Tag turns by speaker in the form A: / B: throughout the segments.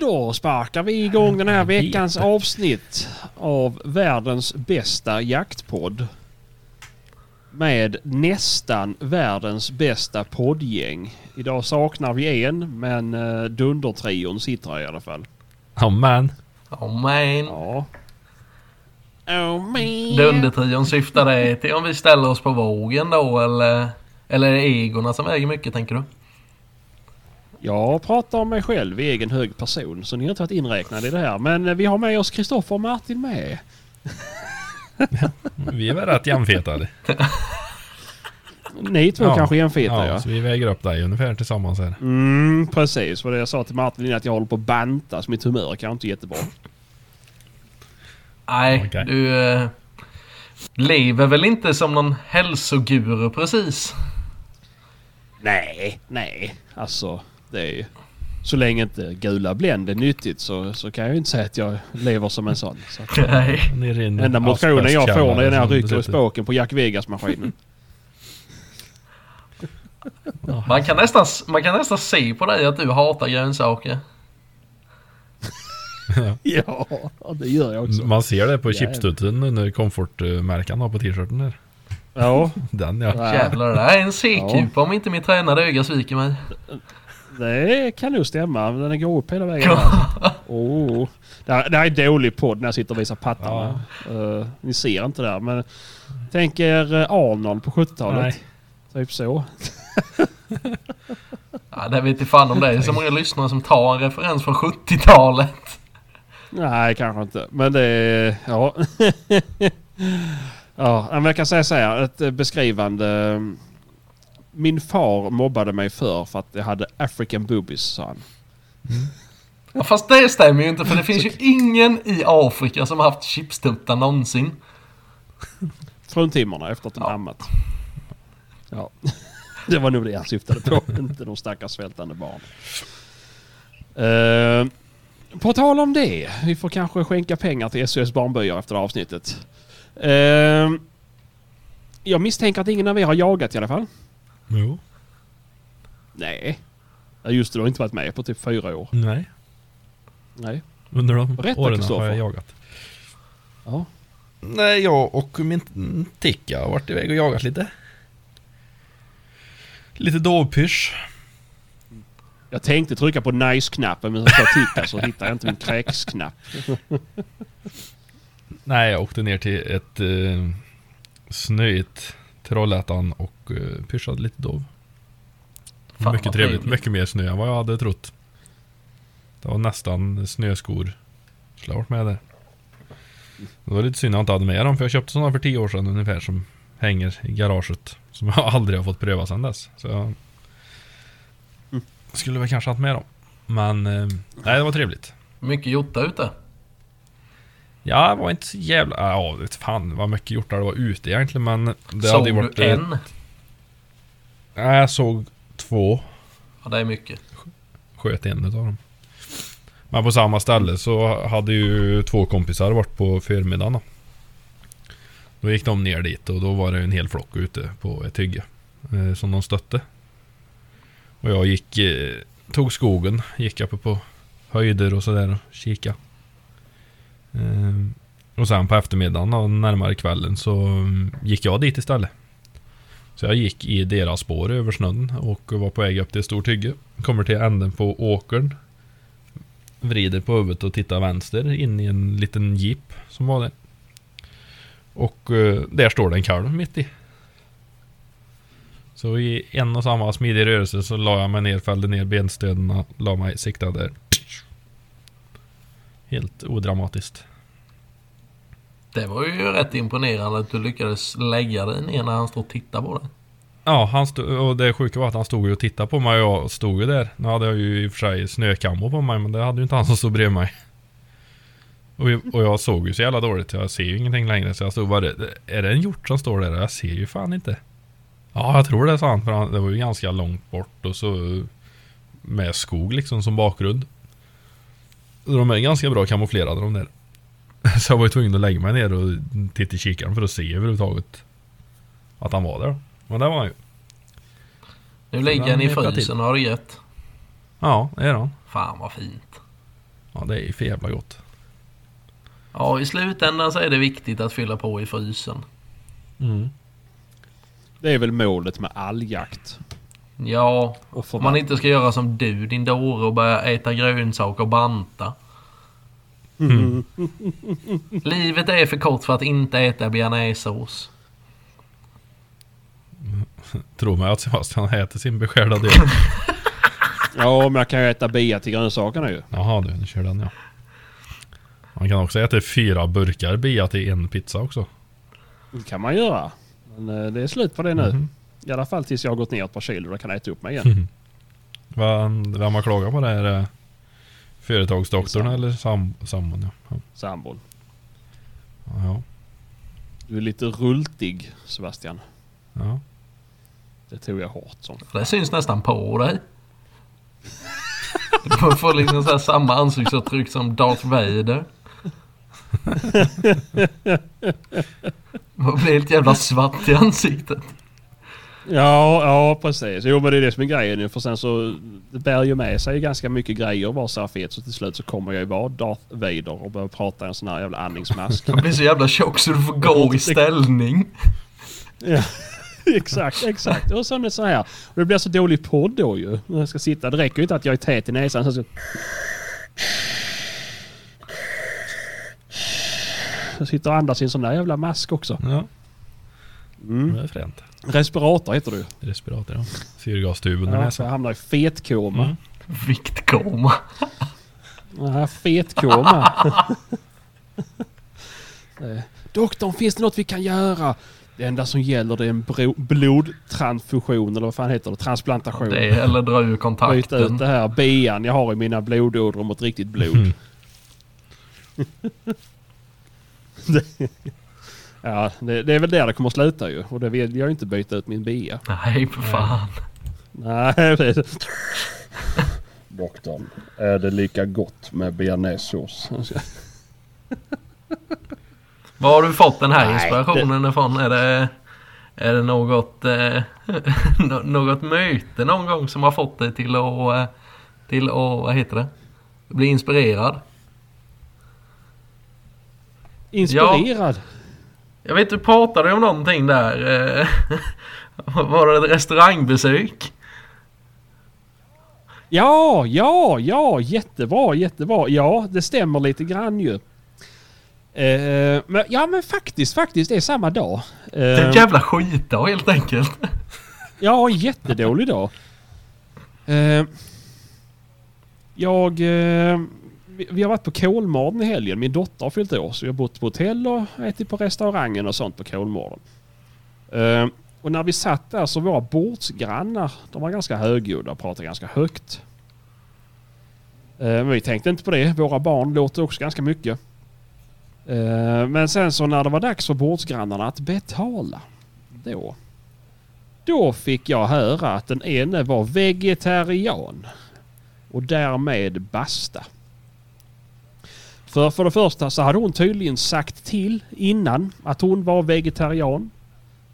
A: Ja, då sparkar vi igång den här veckans avsnitt av världens bästa jaktpodd. Med nästan världens bästa poddgäng. Idag saknar vi en, men uh, Dundertrion sitter här i alla fall.
B: Oh man.
C: Oh man.
A: Ja. Oh man.
C: Dundertrion syftar det till om vi ställer oss på vågen då eller? Eller är det egorna som väger mycket tänker du?
A: Jag pratar om mig själv i egen hög person så ni har inte varit inräknade i det här. Men eh, vi har med oss Kristoffer och Martin med.
B: Vi är väl rätt jämnfetade.
A: Ni två
B: Ja.
A: kanske jämfetar
B: Ja,
A: ja.
B: så vi väger upp dig ungefär tillsammans här.
A: Mm, precis. Vad det jag sa till Martin innan att jag håller på att banta så mitt humör kanske inte jättebra.
C: Nej,
B: Okej.
C: du eh, lever väl inte som någon hälsoguru precis?
A: Nej, nej. Alltså, det är ju... Så länge inte gula Blend är nyttigt så, så kan jag ju inte säga att jag lever som en sån. Så att,
C: Nej.
A: Enda motionen jag får är när jag rycker i spåken på Jack Vegas-maskinen.
C: Man kan, nästan, man kan nästan se på dig att du hatar grönsaker.
A: ja, det gör jag också.
B: Man ser det på chipstudsen när komfortmärkan på t-shirten där.
A: Ja,
B: Den ja.
A: Ja.
C: Jävlar, det är en C-kupa om inte mitt tränade öga sviker mig.
A: Det kan nog stämma. Den går upp hela vägen. Oh. Det, här, det här är dålig podd när jag sitter och visar pattarna. Eh, ni ser inte det här men tänk er eh, Arnold på 70-talet.
B: Nej.
A: Typ så.
C: Ja, det vet inte fan om det är så många lyssnare som tar en referens från 70-talet.
A: Nej, kanske inte. Men det är... Ja. ja, men jag kan säga så här. Ett eh, beskrivande. Min far mobbade mig för för att jag hade African boobies, sa han.
C: Ja, fast det stämmer ju inte för det finns ju ingen i Afrika som har haft chipstuttar någonsin.
A: Fruntimmerna efter att de
C: Ja.
A: ammat. Ja. Det var nog det han syftade på. inte de stackars svältande barnen. Uh, på tal om det. Vi får kanske skänka pengar till SOS Barnbyar efter det här avsnittet. Eh, jag misstänker att ingen av er har jagat i alla fall.
B: Jo.
A: Nej. Ja, Just det, du har inte varit med på typ fyra år.
B: Nej.
A: Nej.
B: Under de
A: Berätta,
B: åren har jag jagat.
A: Ja.
B: Nej, jag och min ticka har varit iväg och jagat lite. Lite dovpysch.
A: Jag tänkte trycka på nice-knappen men så sa ticka så hittade jag inte min kräks-knapp.
B: Nej, jag åkte ner till ett eh, snöigt Trollhättan och eh, pyschade lite dov.
C: Fan,
B: mycket trevligt.
C: trevligt.
B: Mycket mer snö än vad jag hade trott. Det var nästan snöskor. Skulle ha varit med där. Det var lite synd att jag inte hade med dem för jag köpte sådana för tio år sedan ungefär som hänger i garaget. Som jag aldrig har fått pröva sedan dess. Så jag skulle väl kanske haft med dem. Men eh, nej, det var trevligt.
C: Mycket jotta ute.
B: Ja, det var inte så jävla... Ja, vet fan vad mycket hjortar det var ute egentligen men... Det
C: Såg
B: hade varit...
C: du
B: eh,
C: en?
B: Nej, jag såg två.
C: Ja, det är mycket.
B: Sköt en utav dem. Men på samma ställe så hade ju två kompisar varit på förmiddagen då. Då gick de ner dit och då var det en hel flock ute på ett hygge. Eh, som de stötte. Och jag gick... Eh, tog skogen, gick uppe på höjder och sådär och kika. Eh, och sen på eftermiddagen och närmare kvällen så mm, gick jag dit istället. Så jag gick i deras spår över snön och var på väg upp till ett stort hygge. Kommer till änden på åkern. Vrider på huvudet och tittar vänster in i en liten jeep som var där. Och eh, där står det en kalv mitt i. Så i en och samma smidig rörelse så la jag mig ner, fällde ner benstöden, la mig siktad där. Helt odramatiskt.
C: Det var ju rätt imponerande att du lyckades lägga dig ner när han stod och tittade på dig.
B: Ja, han stod, och det sjuka var att han stod ju och tittade på mig och jag stod ju där. Nu hade jag ju i och för sig snökammo på mig men det hade ju inte han som stod bredvid mig. Och, och jag såg ju så jävla dåligt, jag ser ju ingenting längre så jag stod bara Är det en hjort som står där? Jag ser ju fan inte. Ja, jag tror det sa han för han, det var ju ganska långt bort och så med skog liksom som bakgrund. De är ganska bra kamouflerade de där. Så jag var ju tvungen att lägga mig ner och titta i kikaren för att se överhuvudtaget att han var där. Men det var han ju.
C: Nu ligger
B: han
C: i frysen och har det gött.
B: Ja, det är han.
C: Fan vad fint.
B: Ja, det är ju för jävla gott.
C: Ja, i slutändan så är det viktigt att fylla på i frysen.
B: Mm.
A: Det är väl målet med all jakt.
C: Ja, om man inte ska göra som du din dåre och börja äta grönsaker och banta.
A: Mm.
C: Livet är för kort för att inte äta bearnaisesås.
B: Tror mig att Sebastian äter sin beskärda del.
A: Ja, men jag kan ju äta bia till grönsakerna ju.
B: Jaha du, nu kör den ja. Man kan också äta fyra burkar bia till en pizza också.
A: Det kan man göra. Men eh, det är slut på det nu.
B: Mhm.
A: I alla fall tills jag har gått ner ett par kilo och kan äta upp mig igen.
B: Vad- Vem har klagat på det? Är det företagsdoktorn eller sam sambon? Ja. Ja.
A: Sambon.
B: Ja.
A: Du är lite rultig Sebastian.
B: ja.
A: Det tog jag hårt som.
C: Det syns nästan på dig. Du får liksom så här samma ansiktsuttryck som Darth Vader. Man blir helt jävla svart i ansiktet.
A: Ja, ja precis. Jo men det är det som är grejen ju. För sen så det bär ju med sig ganska mycket grejer att vara så här fet. Så till slut så kommer jag ju vara Darth Vader och börja prata i en sån här jävla andningsmask.
C: Man blir så jävla tjock så du får gå i ställning.
A: ja, exakt, exakt. Och sen är det så här. Och det blir så dålig podd då ju. När jag ska sitta. Det räcker ju inte att jag är tät i näsan. Så ska... Jag sitter och andas i en sån där jävla mask också.
B: ja.
A: Mm.
B: Det är fränt.
A: Respirator heter ju.
B: Respirator ja. Syrgastuben i
A: Ja, så jag
B: näsan.
A: hamnar i fetkoma.
B: Mm.
C: Viktkoma.
A: Ja, fetkoma. Doktorn, finns det något vi kan göra? Det enda som gäller det är en blodtransfusion eller vad fan heter det? Transplantation.
C: Det är, eller dra ur
A: Byta ut
C: kontakten.
A: det här bian jag har i mina blodådror mot riktigt blod.
B: Mm.
A: Ja, det, det är väl där det kommer att sluta ju. Och det vill jag ju inte byta ut min bia.
C: Nej, för fan.
A: Nej, precis. Doktorn, är det lika gott med bearnaisesås?
C: Var har du fått den här
A: Nej,
C: inspirationen ifrån? Är det, är det något, eh, nå- något möte någon gång som har fått dig till att, eh, till att, vad heter det? Bli inspirerad?
A: Inspirerad.
C: Jag vet du pratade om någonting där. eh, Var det ett restaurangbesök?
A: Ja, ja, ja, jättebra, jättebra. Ja, det stämmer lite grann ju. Eh, men, ja men faktiskt, faktiskt det är samma dag.
C: Det är
A: Eh,
C: en jävla skitdag helt enkelt.
A: ja, jättedålig dag. Eh, jag... Vi, vi har varit på Kolmården i helgen. Min dotter har fyllt år så vi har bott på hotell och ätit på restaurangen och sånt på Kolmården. Eh, och när vi satt där så våra bordsgrannar, de var ganska högljudda och pratade ganska högt. Eh, men vi tänkte inte på det. Våra barn låter också ganska mycket. Eh, men sen så när det var dags för bordsgrannarna att betala. Då. Då fick jag höra att den ene var vegetarian. Och därmed basta. För, för det första så hade hon tydligen sagt till innan att hon var vegetarian.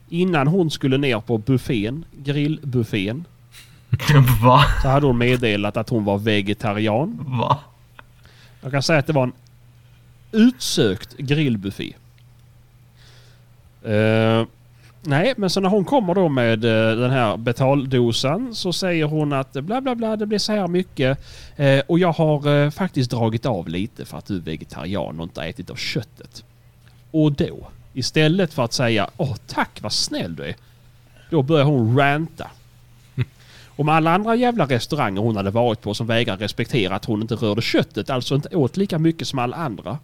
A: Innan hon skulle ner på buffén, grillbuffén,
C: Va?
A: så hade hon meddelat att hon var vegetarian.
C: Va?
A: Jag kan säga att det var en utsökt grillbuffé. Eh, nej, men så när hon kommer då med eh, den här betaldosan så säger hon att bla bla bla, det blir så här mycket. Eh, och jag har eh, faktiskt dragit av lite för att du är vegetarian och inte ätit av köttet. Och då, istället för att säga åh tack vad snäll du är. Då börjar hon ranta. Om alla andra jävla restauranger hon hade varit på som vägrar respektera att hon inte rörde köttet, alltså inte åt lika mycket som alla andra.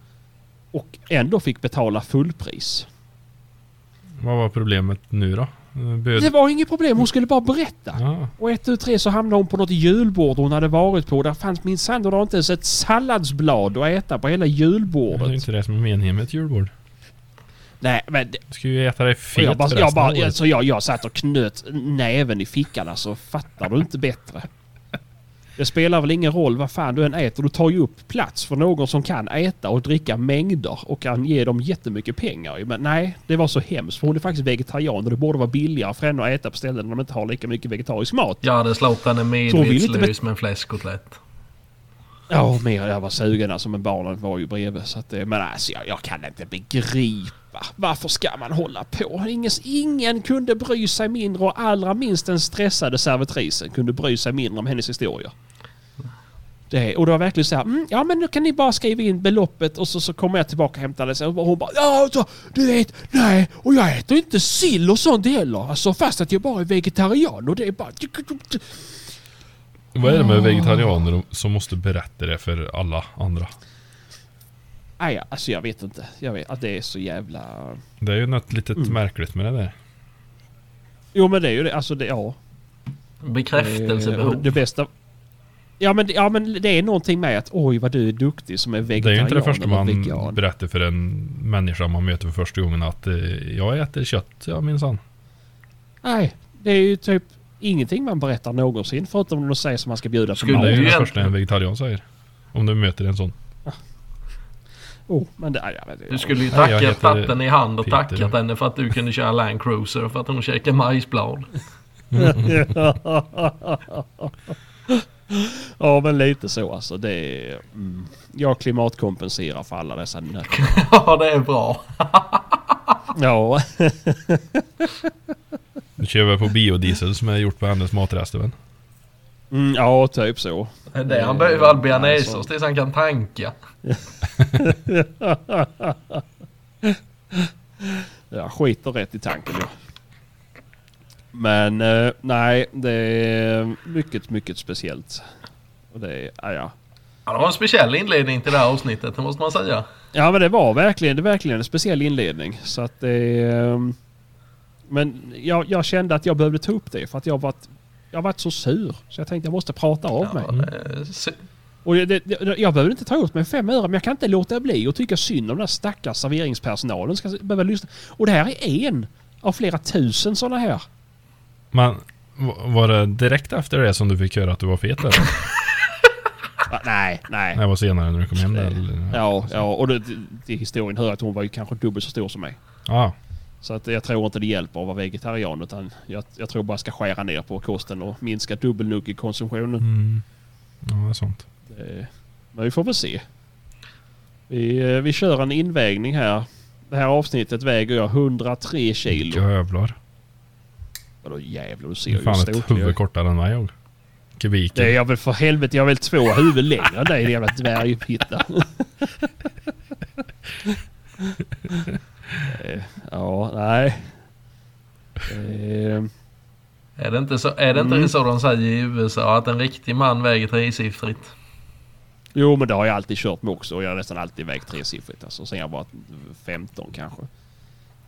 A: Och ändå fick betala fullpris.
B: Vad var problemet nu då? Böd...
A: Det var inget problem, hon skulle bara berätta.
B: Ja.
A: Och ett, tu, tre så hamnade hon på något julbord hon hade varit på. Där fanns minsann då inte ens ett salladsblad att äta på hela
B: Det är
A: julbordet.
B: inte det som är meningen med ett julbord.
A: Nej men...
B: Du ska ju äta dig
A: Och
B: fet
A: jag, bara, jag, bara, alltså jag, jag satt och knöt näven i fickan alltså. Fattar du inte bättre? Det spelar väl ingen roll vad fan du än äter. Du tar ju upp plats för någon som kan äta och dricka mängder och kan ge dem jättemycket pengar. Men nej, det var så hemskt. För hon är faktiskt vegetarian och det borde vara billigare för henne att äta på ställen där de inte har lika mycket vegetarisk mat.
C: Jag hade slått henne
A: Så vill inte
C: medvetslös med en fläskkotlett.
A: Ja, mer jag var sugen alltså, men barnen var ju bredvid. Så att, eh, men alltså jag, jag kan inte begripa. Varför ska man hålla på? Ingen, ingen kunde bry sig mindre och allra minst den stressade servitrisen kunde bry sig mindre om hennes historia. Det, och det var verkligen så här, mm, ja men nu kan ni bara skriva in beloppet och så, så kommer jag tillbaka och hämtar det. Och hon bara, ja så, du vet, nej, och jag äter inte sill och sånt heller. Alltså fast att jag bara är vegetarian och det är bara...
B: Vad är det med vegetarianer som måste berätta det för alla andra?
A: Nej, alltså jag vet inte. Jag vet att det är så jävla...
B: Det är ju något litet
A: Mm.
B: märkligt med det där.
A: Jo men det är ju det. Alltså det, ja. Eh,
C: Bekräftelsebehov.
A: Det bästa... Ja men, ja men det är någonting med att oj vad du är duktig som är
B: Det är
A: vegetarian
B: ju inte det första man
A: vegan.
B: berättar för en människa man möter för första gången att eh, jag äter kött, ja minsann.
A: Nej, det är ju typ ingenting man berättar någonsin förutom om de säger som man ska bjuda på
C: Skulle
B: ju det
C: egentligen-
B: första en vegetarian säger. Om du möter en sån.
A: Oh, men det, ja, det,
C: Du skulle ju tacka tatten i hand och
B: Peter.
C: tackat henne för att du kunde köra Land Cruiser för att hon käkar majsblad.
A: ja men lite så alltså. Det är, mm, jag klimatkompenserar för alla dessa nötter.
C: Ja, det är bra.
A: Ja,
B: Du kör väl på biodiesel som är gjort på hennes matrester väl?
A: mm, ja typ så.
C: Det är det han
A: Eh,
C: behöver all bearnaisesås tills han kan tanka.
A: Jag skiter rätt i tanken ja. Men eh, nej, det är mycket, mycket speciellt. Och det är, ja, ja.
C: Ja, det var en speciell inledning till det här avsnittet, det måste man säga.
A: Ja men det var verkligen, det var verkligen en speciell inledning. Så att det... ehm, Men jag, jag kände att jag behövde ta upp det för att jag varit, jag har varit så sur. Så jag tänkte jag måste prata av mig.
C: Ja, det är sy-
A: Och det, det, jag behöver inte ta åt mig fem öre men jag kan inte låta bli och tycka synd om den här stackars serveringspersonalen. Ska behöva lyssna. Och det här är en av flera tusen sådana här.
B: Men var det direkt efter det som du fick höra att du var fet eller?
A: Ah, nej, nej.
B: Nej, det var senare när du kom hem där, eller?
A: Ja, ja och det, det, historien hör att hon var ju kanske dubbelt så stor som mig.
B: Ja.
A: Så att jag tror inte det hjälper att vara vegetarian utan jag, jag tror bara ska skära ner på kosten och minska dubbelnuggekonsumtionen.
B: Mm. Ja, det är sånt.
A: Eh, Men vi får väl se. Vi, eh, vi kör en invägning här. Det här avsnittet väger jag 103 kilo.
B: Jävlar.
A: Vadå jävlar, du ser ju
B: fan ett huvud kortare än mig jag. Kubiken.
A: Det är jag väl för helvete, jag är väl två huvud längre än dig din jävla dvärgpitta. Eh, ja, nej. Eh,
C: Är det inte så, är det inte
A: Mm.
C: så de säger i USA att en riktig man väger tresiffrigt?
A: jo men det har jag alltid kört med också och jag har nästan alltid vägt tresiffrigt. Alltså, sen jag var 15 kanske.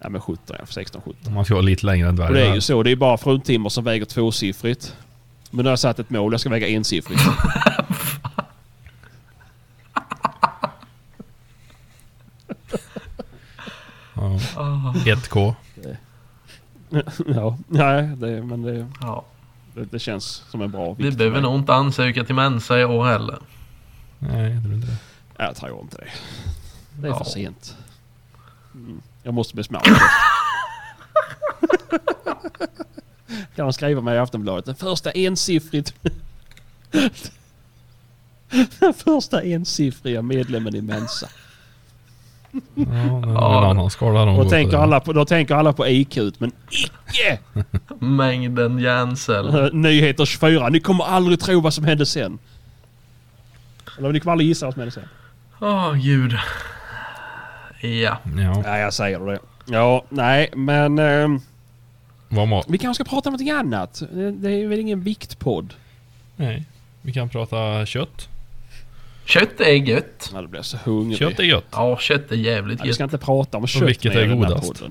A: Ja men 17, ja, 16, 17.
B: Man vara lite längre än
A: Och det är ju så. Det är bara fruntimmer som väger tvåsiffrigt. Men nu har jag satt ett mål. Jag ska väga ensiffrigt.
B: Ja.
C: Ah,
B: 1K.
A: ja, nej, det, men det,
C: ja.
A: det, det känns som en bra
C: Vi behöver
A: mig.
C: nog inte ansöka till Mensa i år heller.
B: Nej, jag tror inte det.
A: Jag tror inte det. Det är
C: Ja.
A: för sent. Mm. Jag måste bli smart. Kan man skriva med i Aftonbladet. Den första ensiffrigt. Den första ensiffriga medlemmen i Mensa.
B: Ja,
C: Ja.
B: en annan skala de
A: Då tänker, alla på, då tänker alla på IQ, men icke!
C: Mängden hjärnceller.
A: Nyheter 24. Ni kommer aldrig tro vad som hände sen. Eller ni kommer aldrig gissa vad som hände sen.
C: Åh gud. Ja.
B: Ja.
A: Nej, jag säger det. Ja, nej, men...
B: ma-
A: vi kanske ska prata om någonting annat. Det, det är väl ingen viktpodd?
B: Nej. Vi kan prata kött.
C: Kött är gött.
A: Ja, det blir så hungrig.
B: Kött är gött.
C: Ja, kött är jävligt
A: Ja, vi
C: gött.
A: ska inte prata om kött
B: vilket
A: mer
B: är godast?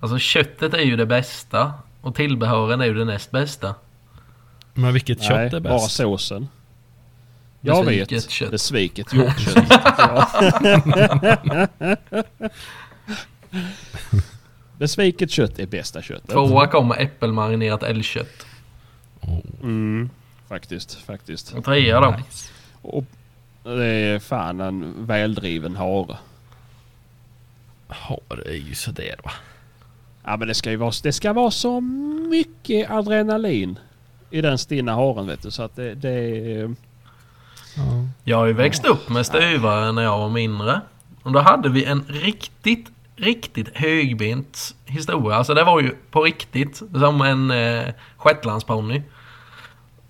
C: Alltså köttet är ju det bästa. Och tillbehören är ju det näst bästa.
B: Men vilket
A: Nej,
B: kött är
A: bara
B: bäst?
A: såsen. Jag vet.
C: Besviket kött.
A: Besviket hjortkött. Besviket kött är bästa köttet.
C: Tvåa kommer äppelmarinerat älgkött.
B: Oh.
A: Mm, Faktiskt, faktiskt.
C: En trea då.
B: Nice.
A: Och det är fan en väldriven hare.
B: Har är ju sådär va.
A: Ja men det ska ju vara, det ska vara så mycket adrenalin i den stinna haren vet du. Så att det, det är...
B: Ja.
C: Jag har ju växt upp med stuvare när jag var mindre. Och då hade vi en riktigt, riktigt högbent historia. Alltså det var ju på riktigt som en eh, shetlandsponny.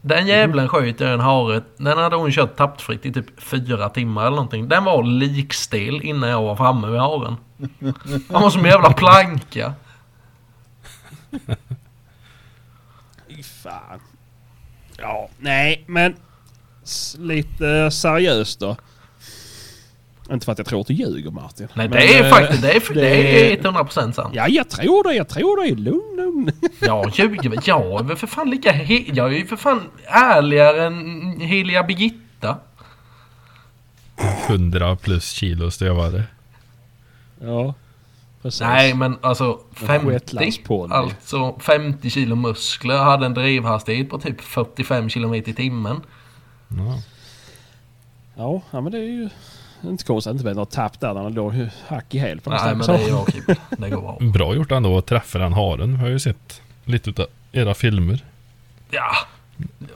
C: Den jävlen sköt jag en hare. Den hade hon kört tappfritt i typ fyra timmar eller någonting. Den var likstel innan jag var framme vid haren. Han var som en jävla planka.
A: Fy fan. Ja, nej men lite seriöst då. Inte för att jag tror att du ljuger Martin.
C: Nej
A: Men,
C: det är
A: eh,
C: faktiskt, det är, det är
A: det-
C: 100% sant.
A: Ja jag tror det, jag tror det. Lugn, lugn.
C: Jag ljuger väl. Jag är väl för fan lika he- Jag är ju för fan ärligare än heliga Birgitta.
B: 100 plus kilo stövare.
A: Ja, precis.
C: Nej men alltså 50.
A: shetlandsponny.
C: Alltså 50 kilo muskler. Hade en drivhastighet på typ 45 km i timmen.
B: Ja.
A: Ja, ja, men det är ju inte konstigt att det inte blev något tapp där han låg hack i häl på
C: Nej men det är jag kul. Det går bra.
B: Bra gjort ändå att träffa den haren. Jag har ju sett lite utav era filmer.
C: Ja.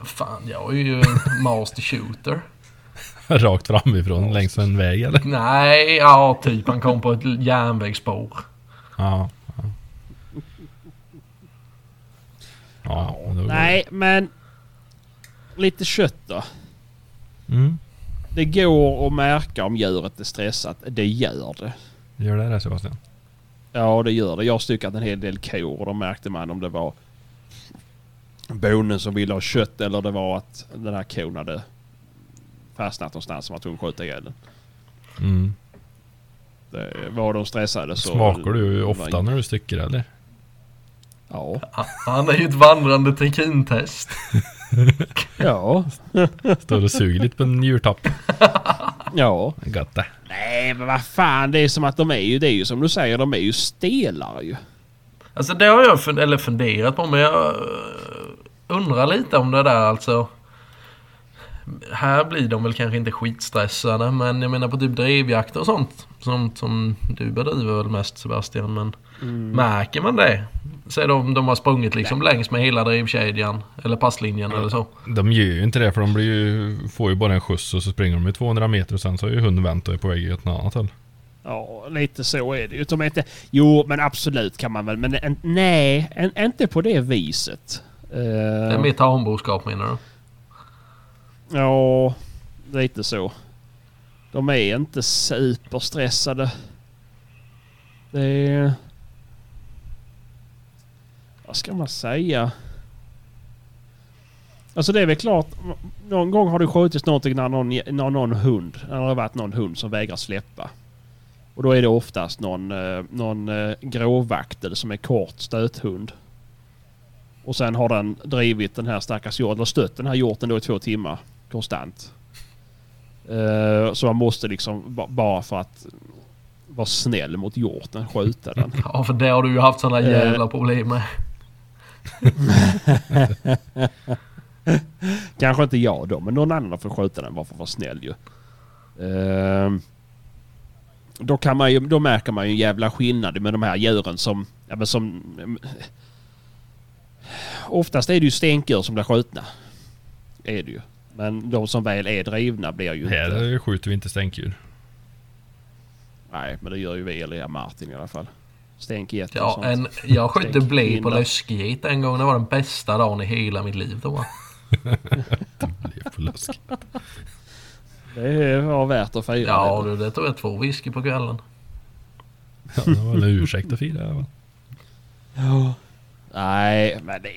C: Fan jag är ju master shooter.
B: Rakt framifrån längs en väg eller?
C: Nej, ja typ han kom på ett järnvägsspår.
B: Ja. Ja, ja
A: Nej, men lite kött då.
B: Mm.
A: Det går att märka om djuret är stressat. Det gör det.
B: Gör det det Sebastian?
A: Ja, det gör det. Jag har styckat en hel del kor och då märkte man om det var bonden som ville ha kött eller det var att den här kon hade fastnat någonstans som var tvungen att skjuta ihjäl den.
B: Mm.
A: Det, var de stressade så...
B: Smakar du ofta när du stycker eller?
A: Ja.
C: Han är ju ett vandrande trikintest.
A: Ja.
B: Står och suger lite på en njurtapp.
A: Ja.
B: Gött det.
A: Nej men vad fan det är som att de är ju, det är ju som du säger, de är ju stelare ju.
C: Alltså det har jag fun- eller funderat på men jag eh, undrar lite om det där alltså. Här blir de väl kanske inte skitstressade men jag menar på typ drevjakt och sånt. Sånt som du bedriver väl mest Sebastian men märker man det? Säg om de har sprungit liksom längs med hela drivkedjan eller passlinjen eller så.
B: De gör ju inte det för de blir ju, får ju bara en skjuts och så springer de ju 200 meter och sen så har ju hunden vänt och är på väg åt ett annat håll.
A: Ja, lite så är det ju. De är inte... Jo, men absolut kan man väl. Men en, nej, en, inte på det viset. Uh,
C: Det är mer tamboskap menar du?
A: Ja, lite så. De är inte superstressade. Det är... Vad ska man säga? Alltså det är väl klart. Någon gång har det skjutits någonting när någon, när någon hund, när det har varit någon hund som vägrar släppa. Och då är det oftast någon, eh, någon eh, gråvaktel som är kort stöthund. Och sen har den drivit den här stackars hjorten, eller stött den här hjorten då i två timmar konstant. Eh, så man måste liksom ba- bara för att vara snäll mot hjorten skjuta den.
C: Ja för det har du ju haft sådana
A: Eh.
C: jävla problem med.
A: Kanske inte jag då, men någon annan får skjuta den bara för att vara snäll ju. Ehm, då, kan man ju, då märker man ju en jävla skillnad med de här djuren som... Ja, men som oftast är det ju stänkdjur som blir skjutna. Är det ju. Men de som väl är drivna blir ju inte...
B: Här skjuter vi inte stänktdjur.
A: Nej, men det gör ju vi, eller ja, Martin i alla fall. Stänkgetter och
C: Ja,
A: sånt.
C: en, jag
A: Stänk
C: bli på läskget en gång. Det var den bästa dagen i hela mitt liv då.
B: Det är på lusk.
A: Det var värt att fira.
C: Ja
A: det.
C: du, det tog jag två whisky på kvällen.
B: Ja, det var en ursäkt att fira. va?
A: Ja. Nej, men det...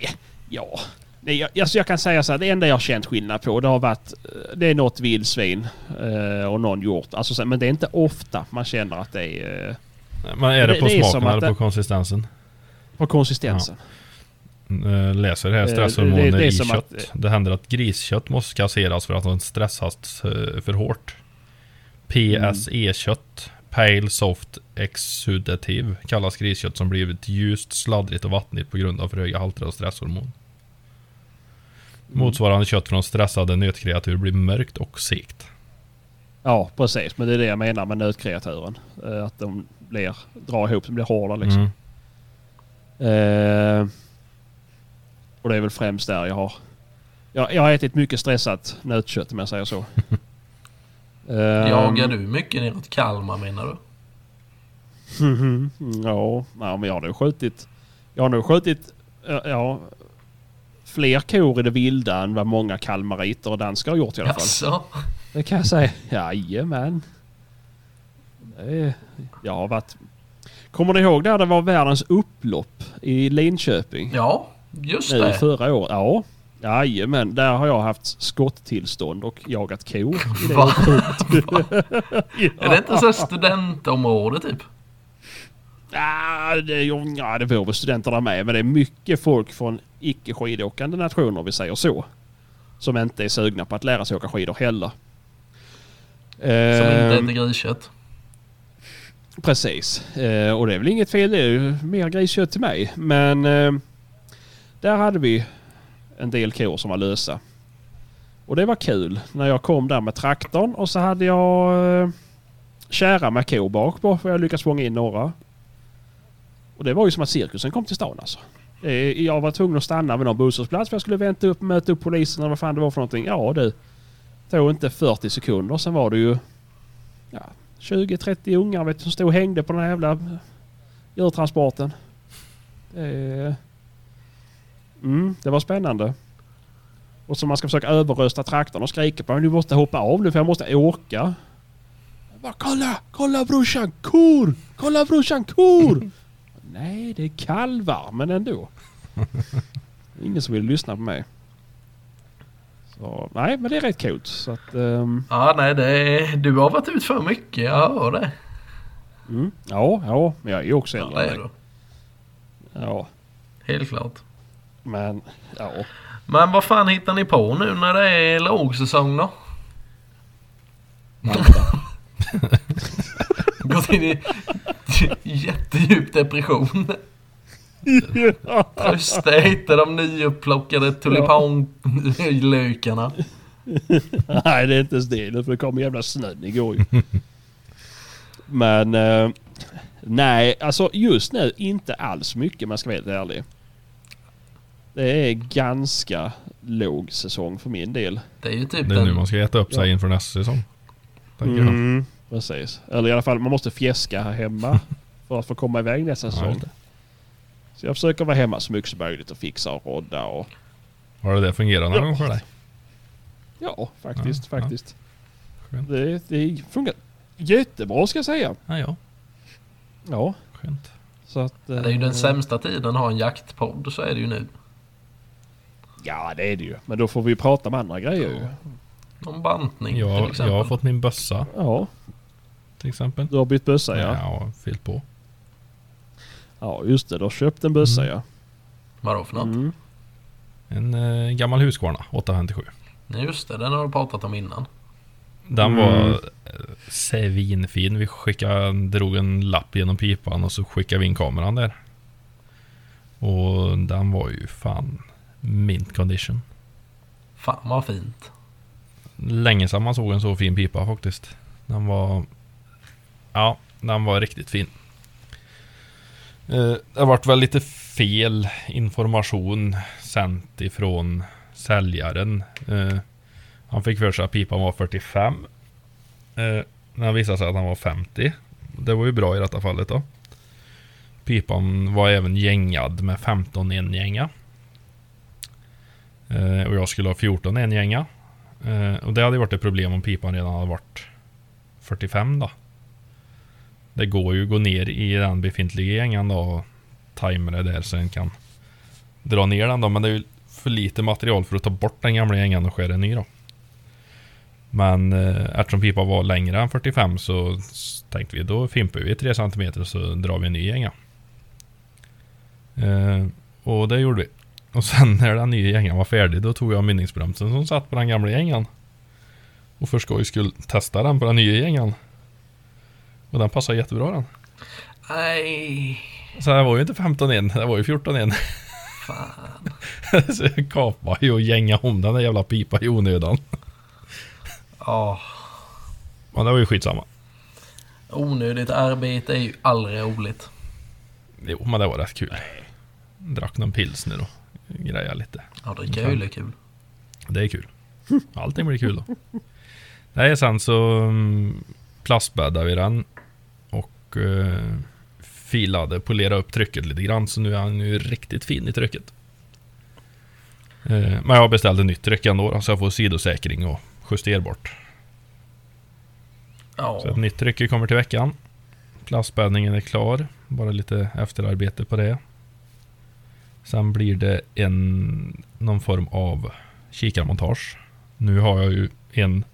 A: Ja. Det, jag, alltså jag kan säga så här, det enda jag har känt skillnad på det har varit... eh, Det är något vildsvin eh, och någon hjort. Alltså, så- men det är inte ofta man känner att det är eh,
B: Men är det
A: Det-
B: på
A: det
B: smaken eller på konsistensen?
A: på konsistensen.
B: Eh, Läser här
A: Eh,
B: stresshormoner
A: det- det
B: i kött.
A: att-
B: Det händer att griskött måste kasseras för att de stressas för hårt. PSE-kött, Pale Soft Exudative, kallas griskött som blivit ljust, sladdrigt och vattnigt på grund av för höga halter av stresshormon. Motsvarande kött från stressade nötkreatur blir mörkt och segt.
A: Ja, precis. Men det är det jag menar med nötkreaturen. Eh, Att de blir, drar ihop, de blir hårda liksom.
B: Mm.
A: Eh, och det är väl främst där jag har... Jag, jag har ätit mycket stressat nötkött om jag säger så. Eh,
C: Jagar du mycket neråt Kalmar menar du?
A: Ja, ja, men jag har nog skjutit... Jag har nog skjutit... Ja, fler kor i det vilda än vad många kalmariter och danskar har gjort i alla fall.
C: Jaså?
A: Det kan jag säga. Jajamän. Är- Jag har varit... Kommer ni ihåg där det var världens upplopp i Linköping?
C: Ja, just
A: Nu
C: det.
A: förra året. Ja. Jajamän. Där har jag haft skotttillstånd och jagat kor.
C: Va?
A: upploppet.
C: Är det inte så studentområde typ?
A: Ja, det, ja, det var väl studenter där med. Men det är mycket folk från icke skidåkande nationer, vi säger så. Som inte är sugna på att lära sig åka skidor heller.
C: Som inte
A: Ehm,
C: äter griskött?
A: Precis. Eh, och det är väl inget fel. Det är ju mer griskött till mig. Men eh, där hade vi en del kor som var lösa. Och det var kul när jag kom där med traktorn och så hade jag eh, kära med kor bak på för jag lyckades fånga in några. Och det var ju som att cirkusen kom till stan alltså. Eh, jag var tvungen att stanna vid någon busshållplats för jag skulle vänta upp, möta upp polisen eller vad fan det var för någonting. Ja du. Det tog inte 40 sekunder. Sen var det ju ja, 20-30 ungar vet du, som stod och hängde på den här jävla eh, djurtransporten. Det, mm, det var spännande. Och så man ska försöka överrösta traktorn och skrika på den. Du måste hoppa av nu för jag måste åka. Jag bara, kolla! Kolla brorsan! Kor! Kolla brorsan! Kor! Nej, det är kalvar, men ändå. Ingen som vill lyssna på mig. Så, nej, men det är rätt coolt. Så att, ehm,
C: Ja, nej, det är, du har varit ut för mycket. Jag hör det.
A: mm, ja, ja, men jag är också
C: Ja,
A: äldre
C: det
A: än
C: är du.
A: Ja,
C: Helt klart.
A: men ja.
C: Men vad fan hittar ni på nu när det är lågsäsong då? Gått in i jättedjup depression. Trösta inte de nyupplockade tulipanlökarna.
A: Nej, det är inte ens det. För det kom jävla snön igår ju. Men eh, nej, alltså just nu inte alls mycket man ska vara helt ärlig. Det är ganska låg säsong för min del.
C: Det är ju typ
B: Det är nu man ska äta upp sig
A: Ja.
B: inför nästa säsong. Tänker jag.
A: Precis. Eller i alla fall man måste fjäska här hemma för att få komma iväg nästa
B: Ja,
A: säsong. Så jag försöker vara hemma så mycket som möjligt och fixa och rodda och
B: Har det där fungerat någon
A: Ja.
B: gång för dig?
A: ja, faktiskt,
B: Ja, ja.
A: faktiskt.
B: Skönt.
A: Det, det funkar jättebra ska jag säga.
B: Ja, ja.
A: Ja,
B: Skönt.
A: så att...
C: Det är ju
A: eh,
C: den sämsta tiden att ha en jaktpodd, så är det ju nu.
A: Ja, det är det ju. Men då får vi prata om andra grejer ju.
C: Någon bantning till
B: Jag,
C: exempel.
B: jag har fått min bössa
A: Ja,
B: till exempel.
A: du har bytt bössa ja.
B: Ja, fyllt på.
A: Ja, just det. Du har köpt en bössa
B: Mm.
A: ja.
C: Vadå för något?
A: Mm.
B: En eh, gammal Husqvarna 857.
C: Nej, just det. Den har du pratat om innan.
B: Den
A: Mm.
B: var eh, svinfin. Vi skickade, drog en lapp genom pipan och så skickade vi in kameran där. Och den var ju fan mint condition.
C: Fan vad fint.
B: Länge sedan man såg en så fin pipa faktiskt. Den var... Ja, den var riktigt fin. Eh, det vart varit väl lite fel information sänt ifrån säljaren. Eh, han fick för sig att pipan var 45. Eh, när det visade sig att han var 50. Det var ju bra i detta fallet då. Pipan var även gängad med 15 engänga. Och jag skulle ha 14 engänga. Och det hade ju varit ett problem om pipan redan hade varit 45 då. Det går ju att gå ner i den befintliga gängan då och tajma det där så en kan dra ner den då. Men det är ju för lite material för att ta bort den gamla gängan och skära en ny då. Men eh, eftersom pipan var längre än 45 så tänkte vi då fimpar vi 3 cm och så drar vi en ny gänga. Eh, och det gjorde vi. Och sen när den nya gängan var färdig då tog jag mynningsbromsen som satt på den gamla gängan. Och för skojs skull testa den på den nya gängan. Och den passade jättebra den.
C: Nej.
B: Så det var ju inte 15 in, det var ju 14 in.
C: fan.
B: Så jag kapade ju och gänga om den där jävla pipa i onödan.
C: Ja,
B: Men det var ju skitsamma.
C: onödigt arbete är ju aldrig roligt.
B: Jo, men det var rätt kul. Drack någon pilsner och grejade lite.
C: Ja, dricka öl är kul.
B: Det är kul. Allting blir kul då. Nej, sen så mm, plastbäddade vi den och eh, filade, polerade upp trycket lite grann. Så nu är han ju riktigt fin i trycket. Eh, men jag ett nytt tryck ändå då, så jag får sidosäkring och justerbart.
C: Ja,
B: Så ett nytt tryck kommer till veckan. Plastbäddningen är klar. Bara lite efterarbete på det. Sen blir det en någon form av kikarmontage. Nu har jag ju en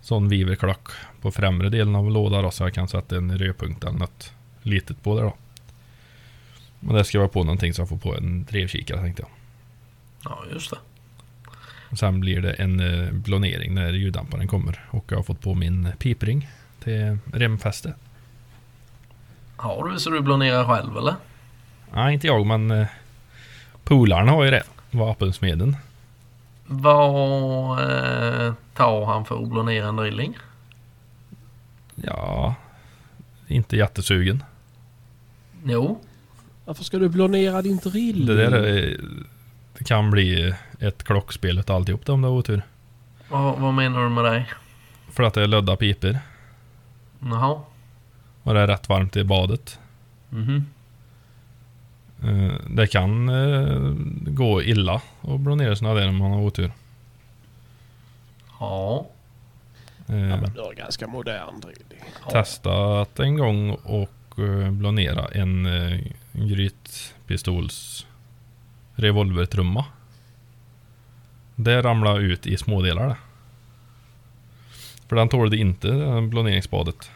B: sån viverklack på främre delen av lådan då, så jag kan sätta en rödpunkt eller något litet på det då. Men det ska vara på någonting så jag får på en drevkikare tänkte jag.
C: ja just det.
B: Och sen blir det en eh, blånering när ljuddämparen kommer. Och jag har fått på min pipring till remfäste.
C: Har du så du blonerar själv eller?
B: Nej, inte jag, men eh, polarna har ju det. Vapensmeden.
C: Vad eh, tar han för att blonera en drilling?
B: Ja, inte jättesugen.
C: Jo,
A: Varför ska du blonera din drill?
B: Det där är, det kan bli ett klockspel utav alltihop det, om det har otur.
C: vad, vad menar du med det?
B: För att det är lödda piper.
C: Jaha.
B: Och det är rätt varmt i badet.
C: Mhm.
B: Eh, Det kan eh, gå illa och blånera sådana där om man har otur.
C: Ja.
A: Ja,
B: Eh,
A: men du har ganska modern drill.
B: testat en gång och uh, blånera en uh, grytpistols revolvertrumma. Det ramlade ut i smådelar det. För den tålde inte det blåneringsbadet.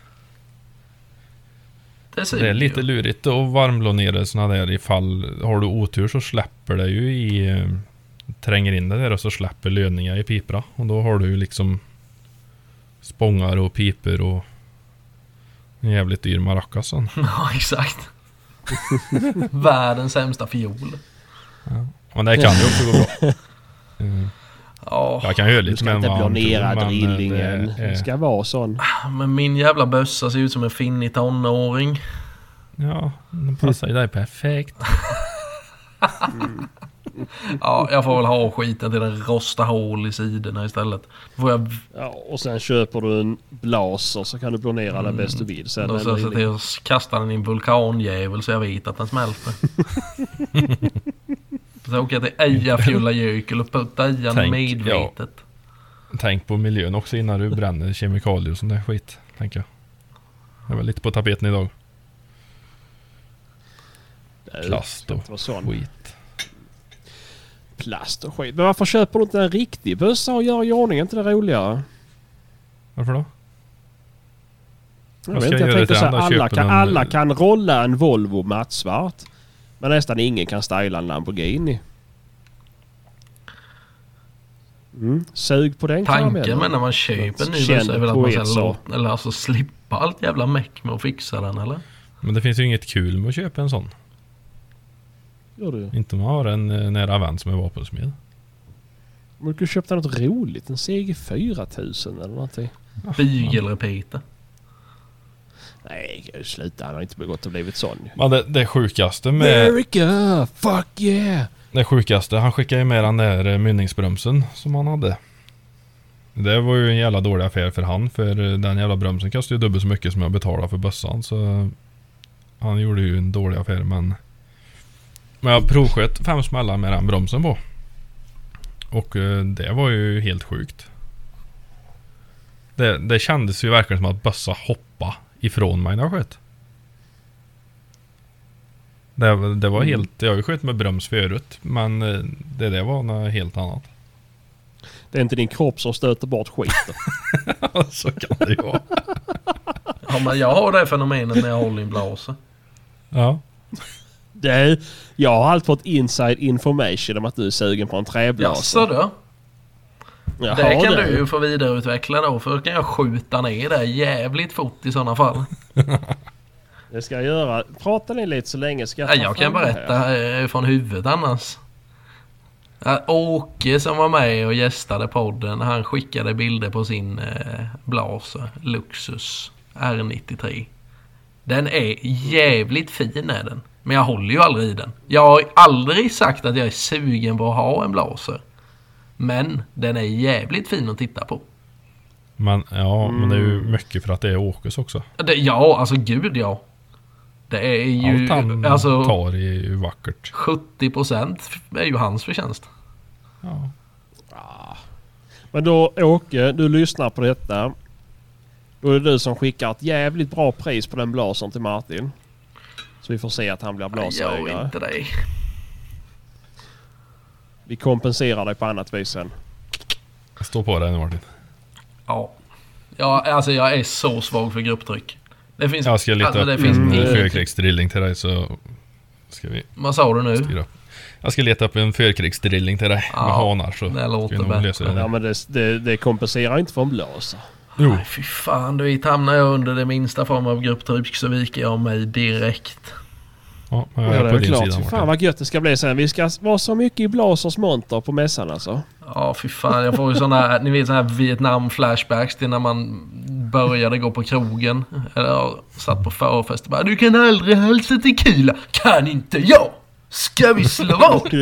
C: Det
B: Det är lite lurigt att varmblånera såna där ifall har du otur så släpper det ju i eh, tränger in det där och så släpper lödningar i piporna och då har du ju liksom spångar och piper och en jävligt dyr maracas sen.
C: Ja, exakt. Världens sämsta fiol.
B: Men det kan ju också gå bra. Eh,
C: Ja,
B: Jag kan ju
A: Du
B: lite
A: ska
B: med
A: inte
B: en
A: blonera
B: prov, men, eh,
A: drillingen.
B: det
A: Det
B: är-
A: ska vara sån.
C: men min jävla bössa ser ut som en finnig tonåring.
B: Ja, den passar ju dig perfekt.
C: Ja, jag får väl ha skiten till den rostar hål i sidorna istället. Får jag
A: Ja, och sen köper du en blaser så kan du blonera den bäst du vill. Sen
C: då
A: en
C: ska jag se till att kasta den i en vulkanjävel så jag vet att den smälter. så åker jag till Eyjafjallajökull och puttar i den
B: Tänk,
C: medvetet.
B: Tänk på miljön också innan du bränner kemikalier och sån där skit. Tänker jag. Det var lite på tapeten idag. Plast och skit.
A: Plast och skit. Men varför köper du inte en riktig bössa och gör i ordning? Är inte det roligare?
B: Varför då?
A: Jag,
B: Vad
A: vet inte,
B: jag
A: jag tänkte så här, alla, kan,
B: en-
A: alla kan rolla en Volvo mattsvart. Men nästan ingen kan styla en Lamborghini. Mm. Sug på den
C: Tanken med när man köper en ny bössa är väl att man ska låta, eller alltså slippa allt jävla meck med att fixa den eller?
B: Men det finns ju inget kul med att köpa en sån.
A: Gör du?
B: Inte om man har en eh, nära vän som är vapensmed.
A: Men du kunde köpt något roligt. En CG 4000 eller någonting.
C: Bygelrepeater.
A: Nej, sluta. Han har inte begått och blivit sån.
B: Men det, det sjukaste med...
A: America! Fuck yeah!
B: Det sjukaste, han skickade ju med den där eh, mynningsbromsen som han hade. Det var ju en jävla dålig affär för han, för eh, den jävla bromsen kostade ju dubbelt så mycket som jag betalade för bössan. Så han gjorde ju en dålig affär men... Men jag provsköt fem smällar med den bromsen på. Och eh, det var ju helt sjukt. Det, det kändes ju verkligen som att bössa hoppa ifrån mig när jag sköt. Det, det var
A: Mm.
B: helt... Jag har ju skjutit med broms förut men eh, det där var något helt annat.
A: Det är inte din kropp som stöter bort skiten.
B: Så kan det ju vara.
C: Ja men jag har det fenomenet när jag håller i en blaser.
B: Ja.
A: Det, jag har alltid fått inside information om att du är sugen på en träblase.
C: Jaså du?
A: Jaha,
C: Det kan
A: du.
C: du ju få vidareutveckla då för då kan jag skjuta ner det jävligt fort i sådana fall.
A: Det ska jag göra. Prata ni lite så länge ska jag
C: Ja,
A: ta
C: jag kan
A: det
C: berätta eh, från huvudet annars. Åke som var med och gästade podden, han skickade bilder på sin eh, Blaser Luxus R93. Den är jävligt fin är den. Men jag håller ju aldrig i den. Jag har aldrig sagt att jag är sugen på att ha en Blaser. Men den är jävligt fin att titta på.
B: Men ja, men det är ju
A: Mm.
B: mycket för att det är Åkes också.
C: Det, ja, alltså gud ja. Det är ju...
B: Allt han
C: alltså,
B: tar är ju vackert.
C: 70% är ju hans förtjänst.
B: Ja.
A: Men då Åke, du lyssnar på detta. Då är det du som skickar ett jävligt bra pris på den blasern till Martin. Så vi får se att han blir
C: Gör
A: blasägare.
C: inte det.
A: Vi kompenserar dig på annat vis sen.
B: Stå på dig nu Martin.
C: Ja. ja. Alltså jag är så svag för grupptryck. Det finns...
B: Jag ska leta
C: alltså, det
B: upp
C: finns
B: en
A: Mm.
B: fyrkrigsdrilling till dig så ska vi
C: Vad sa du nu?
B: styra upp. Jag ska leta upp en fyrkrigsdrilling till dig
C: Ja,
B: med hanar så
C: det
B: ska
C: låter
B: vi nog
C: bättre.
B: lösa det
A: Ja men det, det, det kompenserar inte för en blaser.
B: Jo,
C: Nej fy fan, du vet hamnar jag under det minsta form av grupptryck så viker jag mig direkt.
B: ja, jag
A: Ja,
B: är
A: det
B: på
A: är
B: din
A: klart.
B: sida
A: fan vad gött det ska bli sen. Vi ska vara så mycket i blasers monter på mässan alltså.
C: Ja fy fan, jag får ju såna här, ni vet såna här Vietnam-flashbacks till när man började gå på krogen. Eller ja, satt på förfest och bara Du kan aldrig hälsa tequila. Kan inte jag! Ska vi slå vad?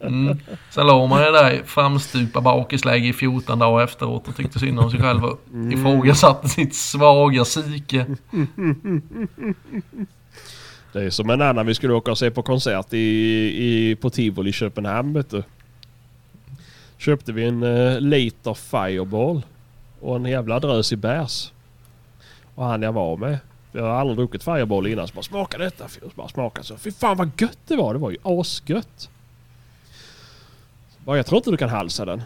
C: Mm. Sen låg man ju där framstupa bakisläge i 14 dagar efteråt och tyckte synd om sig själv och ifrågasatte sitt svaga psyke.
A: Det är som en annan vi skulle åka och se på konsert i, i, på Tivoli i Köpenhamn vet du. Köpte vi en uh, liter Fireball och en jävla drös i bärs. Och han jag var med. Jag har aldrig druckit Fireball innan så bara smaka detta. Så bara smaka så. Fy fan vad gött det var. Det var ju asgött. Bara, jag tror inte du kan halsa den.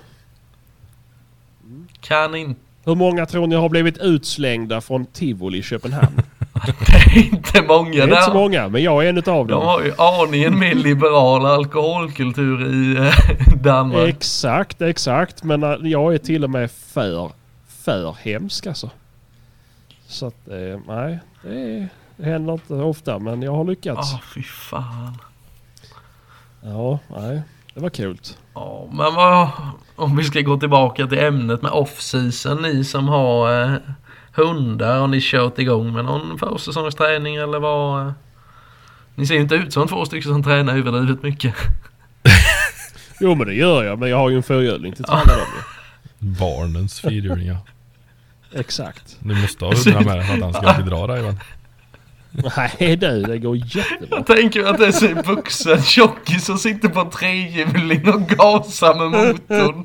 C: Kan inte.
A: Hur många tror ni har blivit utslängda från Tivoli i Köpenhamn?
C: Det är inte många
A: Det är inte så många men jag är en utav
C: De
A: dem.
C: har ju aningen mer liberal alkoholkultur i eh, Danmark.
A: Exakt, exakt. Men äh, jag är till och med för, för hemsk alltså. Så att, eh, nej. Det, är, det händer inte ofta men jag har lyckats.
C: Ja, fy fan.
A: Ja, nej. Det var kul.
C: Ja, men vad... Om vi ska gå tillbaka till ämnet med off-season. Ni som har eh, hundar. Har ni kört igång med någon försäsongsträning eller vad? eh? Ni ser ju inte ut som två stycken som tränar överdrivet mycket.
A: Jo men det gör jag men jag har ju en fyrhjuling till träna dem ju.
B: Barnens fyrhjuling ja.
A: Exakt.
B: Du måste ha hundra med dig för att han ska bedra dig väl?
A: Nej du, det går jättebra.
C: Jag tänker att det är en vuxen tjockis som sitter på en trehjuling och gasar med motorn.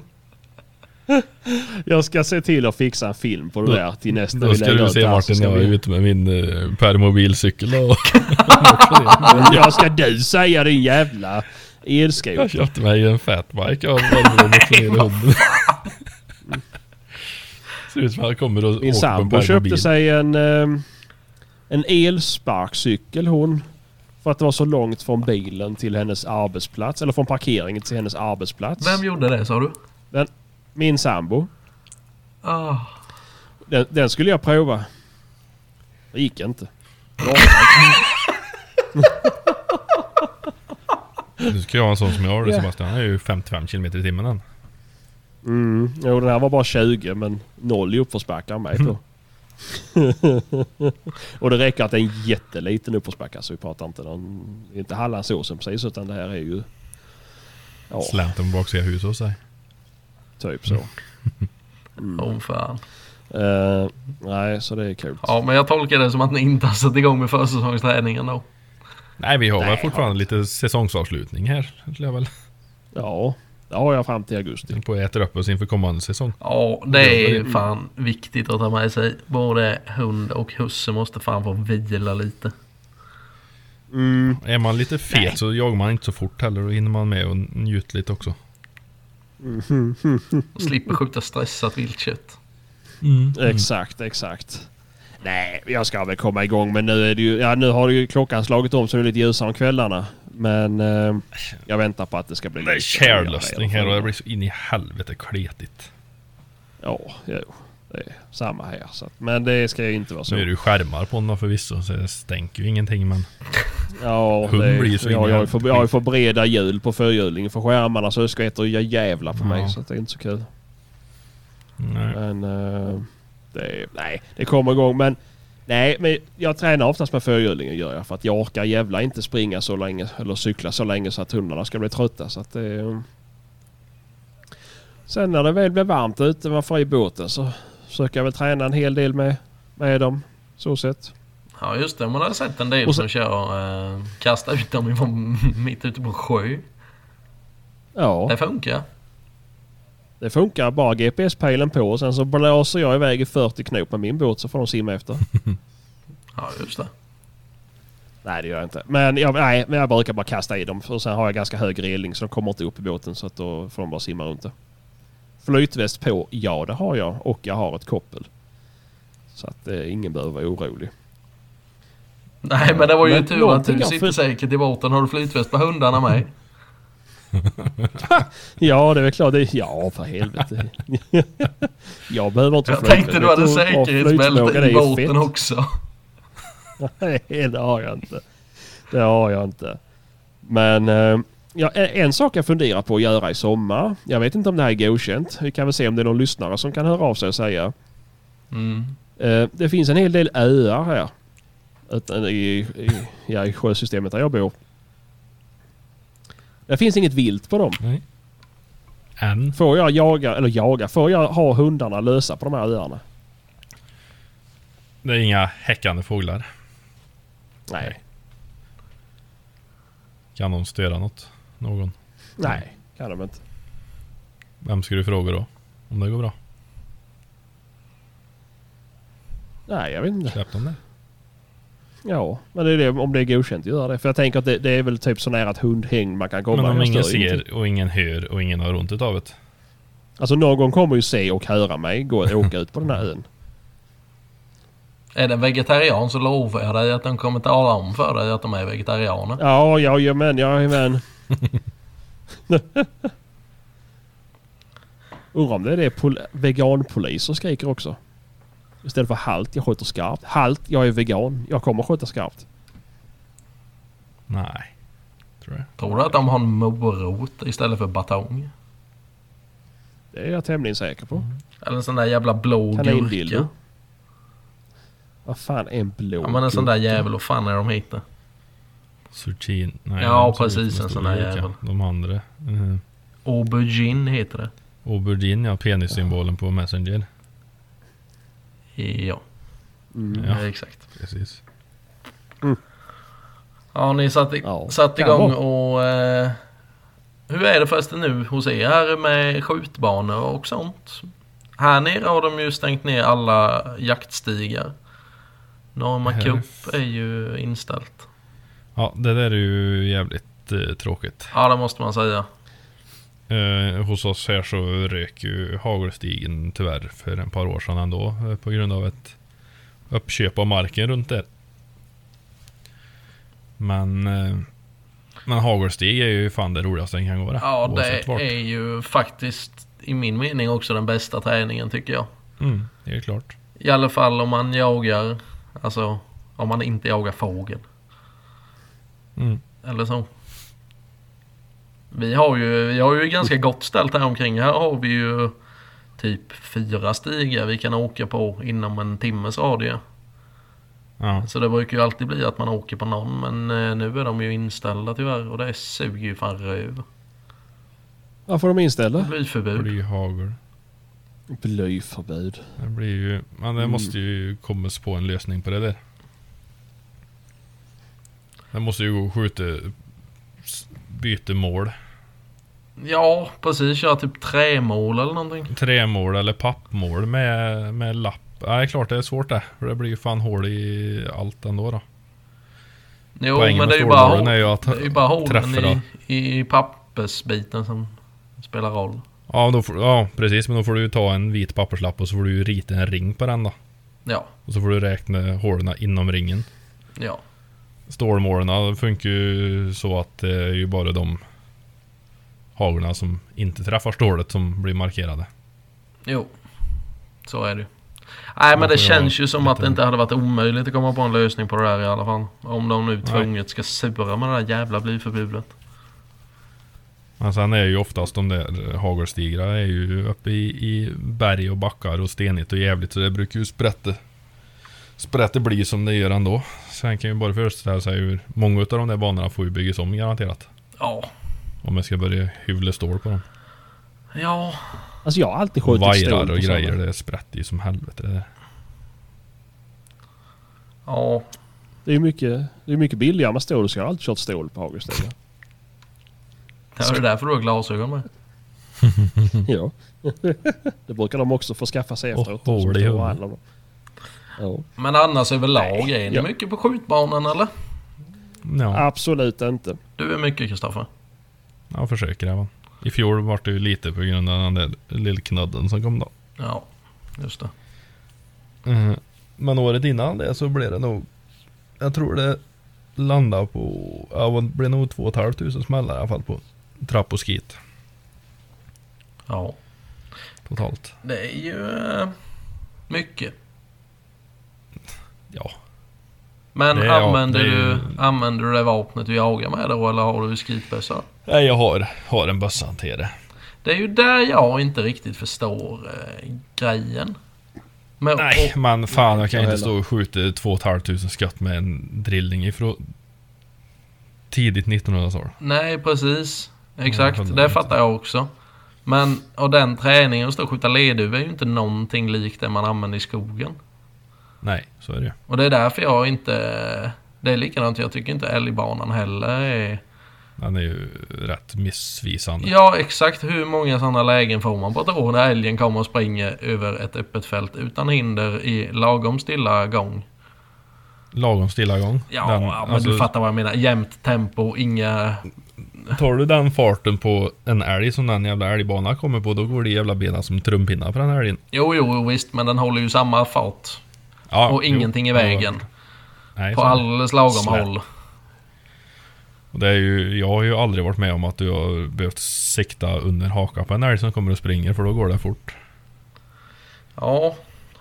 A: Jag ska se till att fixa en film på det där till nästa
B: Då ska du se Martin
A: ska
B: jag är ute med min eh, permobilcykel och
A: Jag ska du säga din jävla
B: jag
A: elskoter.
B: köpte mig en fatbike av Volvo motionerade hunden. Ser ut som att han kommer och
A: Min sambo köpte sig en, ehm, en elsparkcykel hon. För att det var så långt från bilen till hennes arbetsplats. Eller från parkeringen till hennes arbetsplats.
C: Vem gjorde det sa du?
A: Min sambo.
C: Ah,
A: Den, den skulle jag prova. Det gick inte.
B: Nu ska jag ha en sån som jag har. Sebastian. Han är ju 55 km i timmen än.
A: Mm. Jo, den här var bara 20 men noll i uppförsbacke av mig då. och det räcker att det är en jätteliten uppförsbacke. Alltså vi pratar inte någon, inte Hallandsåsen precis utan det här är ju... Ja,
B: Slanten på baksidan huset sig.
A: typ så.
C: oh fan.
A: Eh, nej, så det är kul.
C: Ja, men jag tolkar det som att ni inte har satt igång med försäsongsträningen då.
B: Nej vi har
A: Nej,
B: väl
A: har
B: fortfarande lite säsongsavslutning här. skulle jag väl.
A: Ja, det har jag fram till augusti.
B: På att äta upp oss inför kommande säsong.
C: Ja, det är fan viktigt att ta med sig. Både hund och husse måste fan få vila lite.
A: Mm,
B: Är man lite fet så jagar man inte så fort heller. Då hinner man med och njuta lite också.
C: Och slipper skjuta stressat viltkött.
A: exakt, exakt. Nej, jag ska väl komma igång men nu är det ju... Ja, nu har det ju klockan slagit om så det är lite ljusare om kvällarna. Men eh, jag väntar på att det ska bli
B: Det är
A: lite
B: chairlösning här och det blir så in i helvete kletigt.
A: Ja, jo. Det är samma här. Så att, men det ska ju inte vara så.
B: Nu är det ju skärmar på den förvisso så det stänker ju ingenting men...
A: Ja,
B: Hund
A: det,
B: blir så
A: jag, jag, för, jag har ju för breda hjul på fyrhjulingen för skärmarna så det skvätter ju jävla på mig
B: Ja.
A: så att det är inte så kul.
B: Nej.
A: Men eh, det, nej, det kommer igång. Men nej, men jag tränar oftast med fyrhjulingen gör jag för att jag orkar jävla inte springa så länge eller cykla så länge så att hundarna ska bli trötta. Så att det, sen när det väl blir varmt ute man får i båten så försöker jag väl träna en hel del med, med dem. Så sett.
C: Ja just det, man har sett en del
A: så-
C: som kör eh, kasta ut dem ifrån mitt ute på sjö.
A: Ja,
C: Det funkar.
A: Det funkar. Bara GPS-pejlen på och sen så blåser jag iväg i 40 knop med min båt så får de simma efter.
C: Ja just det.
A: Nej det gör jag inte. Men jag, nej, men jag brukar bara kasta i dem. Och sen har jag ganska hög relning så de kommer inte upp i båten så att då får de bara simma runt det. Flytväst på, ja det har jag. Och jag har ett koppel. Så att eh, ingen behöver vara orolig.
C: Nej men det var ju
A: Men
C: tur att du sitter
A: för-
C: säkert i båten. Har du flytväst på hundarna med?
A: Ja det är väl klart. Det, ja för helvete. jag behöver inte
C: Jag
A: flytväst.
C: tänkte du hade säkerhetsbälte i
A: är
C: båten också.
A: Nej, det har jag inte. Det har jag inte. Men eh, ja, en, sak jag funderar på att göra i sommar. Jag vet inte om det här är godkänt. Vi kan väl se om det är någon lyssnare som kan höra av sig och säga.
C: Mm.
A: Eh, det finns en hel del öar här. I, i, ja, i sjösystemet där jag bor. Det finns inget vilt på dem.
B: Nej. Än.
A: Får jag jaga, eller jaga, får jag ha hundarna lösa på de här öarna?
B: Det är inga häckande fåglar.
A: Nej.
B: Kan de störa något? Någon?
A: Nej, kan de inte.
B: Vem ska du fråga då? Om det går bra?
A: Nej, jag vet inte.
B: Släpp dem där.
A: Ja, men det är det, om det är godkänt att göra det. För jag tänker att det, det är väl typ så nära ett hundhäng man kan komma.
B: Men om ingen ser och ingen hör och ingen har ont utav det.
A: Alltså någon kommer ju se och höra mig gå och åka ut på den här ön.
C: Är det en vegetarian så lovar jag dig att de kommer tala om för dig att de är vegetarianer.
A: Ja, jajamän, jajamän. Undrar om det är det pol- veganpoliser skriker också. Istället för halt, jag skjuter skarpt. Halt, jag är vegan. Jag kommer skjuta skarpt.
B: Nej. Tror jag.
C: Tror du att de har en morot istället för batong?
A: Det är jag tämligen säker på.
C: Eller en sån där jävla blå gurka?
A: Vad fan är en blå
C: Ja men en sån där
A: gurka?
C: jävel, vad fan är de hittar?
B: Zucchini. Nej,
C: Ja, precis, en sån där
B: gurka.
C: jävel.
B: De andra. Uh,
C: Aubergine heter det.
B: Aubergine, ja. Penissymbolen på Messenger.
C: Ja,
A: Mm.
B: Ja.
C: exakt.
B: Precis.
C: Ja, ni satt, i,
A: Ja,
C: satt igång och... Eh, hur är det förresten nu hos er med skjutbanor och sånt? Här nere har de ju stängt ner alla jaktstigar. Norma Cup är ju inställt.
B: Ja, det där är ju jävligt eh, tråkigt.
C: Ja, det måste man säga.
B: Eh, hos oss här så rök ju hagelstigen tyvärr för en par år sedan ändå. eh, På grund av ett uppköp av marken runt där. Men, eh, men hagelstig är ju fan det roligaste den kan gå.
C: Ja, det
B: vart.
C: är ju faktiskt i min mening också den bästa träningen tycker jag.
B: Mm, det är klart.
C: I alla fall om man jagar, alltså om man inte jagar fågel.
B: Mm.
C: Eller så. Vi har ju, vi har ju ganska gott ställt här omkring. Här har vi ju typ fyra stigar vi kan åka på inom en timmes radie.
B: Ja,
C: Så det brukar ju alltid bli att man åker på någon. Men eh, nu är de ju inställda tyvärr och det suger ju fan röv.
A: Varför är de inställda?
C: Blyförbud.
B: blyhagel.
A: Blyförbud.
B: Det blir ju... Men det
A: Mm.
B: måste ju komma på en lösning på det där. Det måste ju gå och skjuta... Byta mål.
C: Ja, precis. Köra typ trämål eller någonting.
B: Trämål eller pappmål med, med lapp. Är klart det är svårt det. För det blir ju fan hål i allt ändå då.
C: Jo,
B: Poängen
C: men det är ju bara, hål,
B: är ju att
C: det är ju bara hålen i, i pappersbiten som spelar roll.
B: Ja, då får, ja, precis. Men då får du ju ta en vit papperslapp och så får du ju rita en ring på den då.
C: Ja,
B: Och så får du räkna hålen inom ringen.
C: ja.
B: Stålmålen funkar ju så att det är ju bara de haglarna som inte träffar stålet som blir markerade.
C: Jo, så är det. Nej men det känns ju som att det inte hade varit omöjligt att komma på en lösning på det där i alla fall. Om de nu tvunget ska sura med det där jävla blyförbudet.
B: Men sen är ju oftast de där hagelstigra är ju uppe i, i berg och backar och stenigt och jävligt så det brukar ju sprätta Sprätta bli som det gör ändå. Sen kan ju bara föreställa sig hur många av de där banorna får ju byggas om garanterat.
C: Ja.
B: Om jag ska börja hyvla stål på dem.
C: Ja.
A: Alltså jag har alltid skjutit stål på
B: och grejer,
A: sådana.
B: det sprätter ju som helvete det där.
C: Ja.
A: Det är ju mycket, det är mycket billigare med stål. Så jag har alltid kört stål på hagelstegar.
C: Det är därför du har glasögon med.
A: ja. det brukar de också få skaffa sig
B: Och
A: efteråt.
B: hål
A: Så Ja.
C: Men annars överlag, är ni
A: Ja.
C: mycket på skjutbanan eller?
B: Ja,
A: Absolut inte.
C: Du är mycket Kristoffer.
B: jag försöker även. I fjol var det ju lite på grund av den där lillknudden som kom då.
C: Ja, just det.
B: Mm. Men året innan det så blev det nog Jag tror det landade på Ja det blev nog 2 500 smällar i alla fall på trapp och skit
C: Ja.
B: totalt.
C: Det är ju eh, mycket.
B: Ja.
C: Men
B: Det är- ja,
C: använder,
B: det
C: du, använder du det vapnet du jagar med då eller har du skitbössa?
B: Nej jag har, har en bössa till det.
C: Det är ju där jag inte riktigt förstår eh, grejen. Men,
B: Nej
C: och,
B: men fan jag kan
A: Jag
B: inte
A: heller.
B: stå och skjuta 2 500 skott med en drillning ifrån Tidigt 1900-tal.
C: nej, precis. Exakt,
B: Ja,
C: det fattar jag också. Men och den träningen att stå och skjuta ledhuvud är ju inte någonting likt det man använder i skogen.
B: Nej så är det.
C: Och det är därför jag inte... Det är likadant, jag tycker inte älgbanan heller är...
B: Den är ju rätt missvisande.
C: Ja, exakt hur många sådana lägen får man på ett år när älgen kommer och springer över ett öppet fält utan hinder i lagom stilla gång?
B: Lagom stilla gång.
C: Ja,
B: Den-
C: ja, men
B: alltså,
C: du fattar vad jag menar. Jämnt tempo, inga...
B: Tar du den farten på en älg som den jävla älgbanan kommer på, då går det jävla benen som trumpinnar på den älgen.
C: Jo, jo, visst, men den håller ju samma fart.
B: Ja,
C: och
B: jo.
C: ingenting i
B: Ja,
C: vägen.
B: Nej,
C: På alldeles lagom
B: Slä.
C: håll.
B: Och det är ju, jag har ju aldrig varit med om att du har behövt sikta under haka på en älg som kommer och springer, för då går det fort.
C: Ja,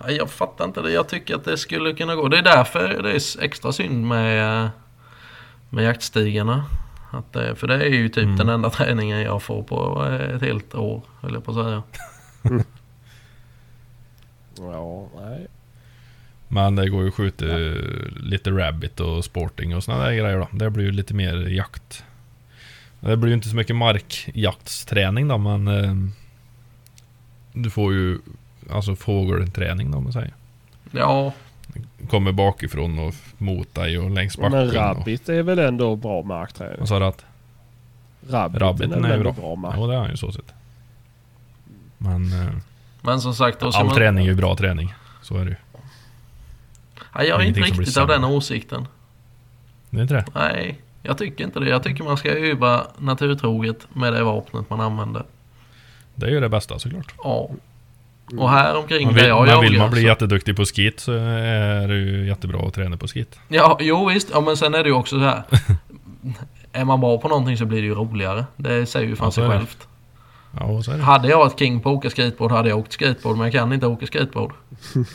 C: jag fattar inte det. Jag tycker att det skulle kunna gå. Det är därför det är extra synd med, med jaktstigarna. Att det, för det är ju typ
B: Mm.
C: den enda träningen jag får på ett helt år, höll jag på att säga.
A: Ja, nej.
B: Men det går ju att skjuta lite rabbit och sporting och såna där grejer då. Det blir ju lite mer jakt. Det blir ju inte så mycket markjaktsträning då, men eh, du får ju alltså fågelträning då, om man säger.
C: Ja,
B: Kommer bakifrån och mot dig och längs backen.
A: Men
B: och,
A: rabbit är väl ändå bra markträning?
B: och så har du att
A: Rabbiten
B: rabbiten
A: är
B: är bra.
A: bra mark?
B: Ja, det har han ju så sett. Men eh,
C: men som sagt då
B: all
C: man...
B: träning är ju bra träning. Så är det ju.
C: Ja, jag är inte riktigt av den åsikten.
B: Det är inte det?
C: Nej, jag tycker inte det. Jag tycker man ska öva naturtroget med det vapnet man använder.
B: Det är ju det bästa såklart.
C: Ja. Och här omkring
B: Man
C: där
B: vill,
C: jag
B: man vill man bli
C: så-
B: jätteduktig på skit så är det ju jättebra att träna på skit.
C: Ja, jo visst. Ja, men sen är det ju också så här. är man bra på någonting så blir det ju roligare. Det säger ju fan
B: Ja,
C: sig självt.
B: Ja, så är det.
C: Hade jag varit king på att åka skateboard hade jag åkt skateboard. Men jag kan inte åka skateboard.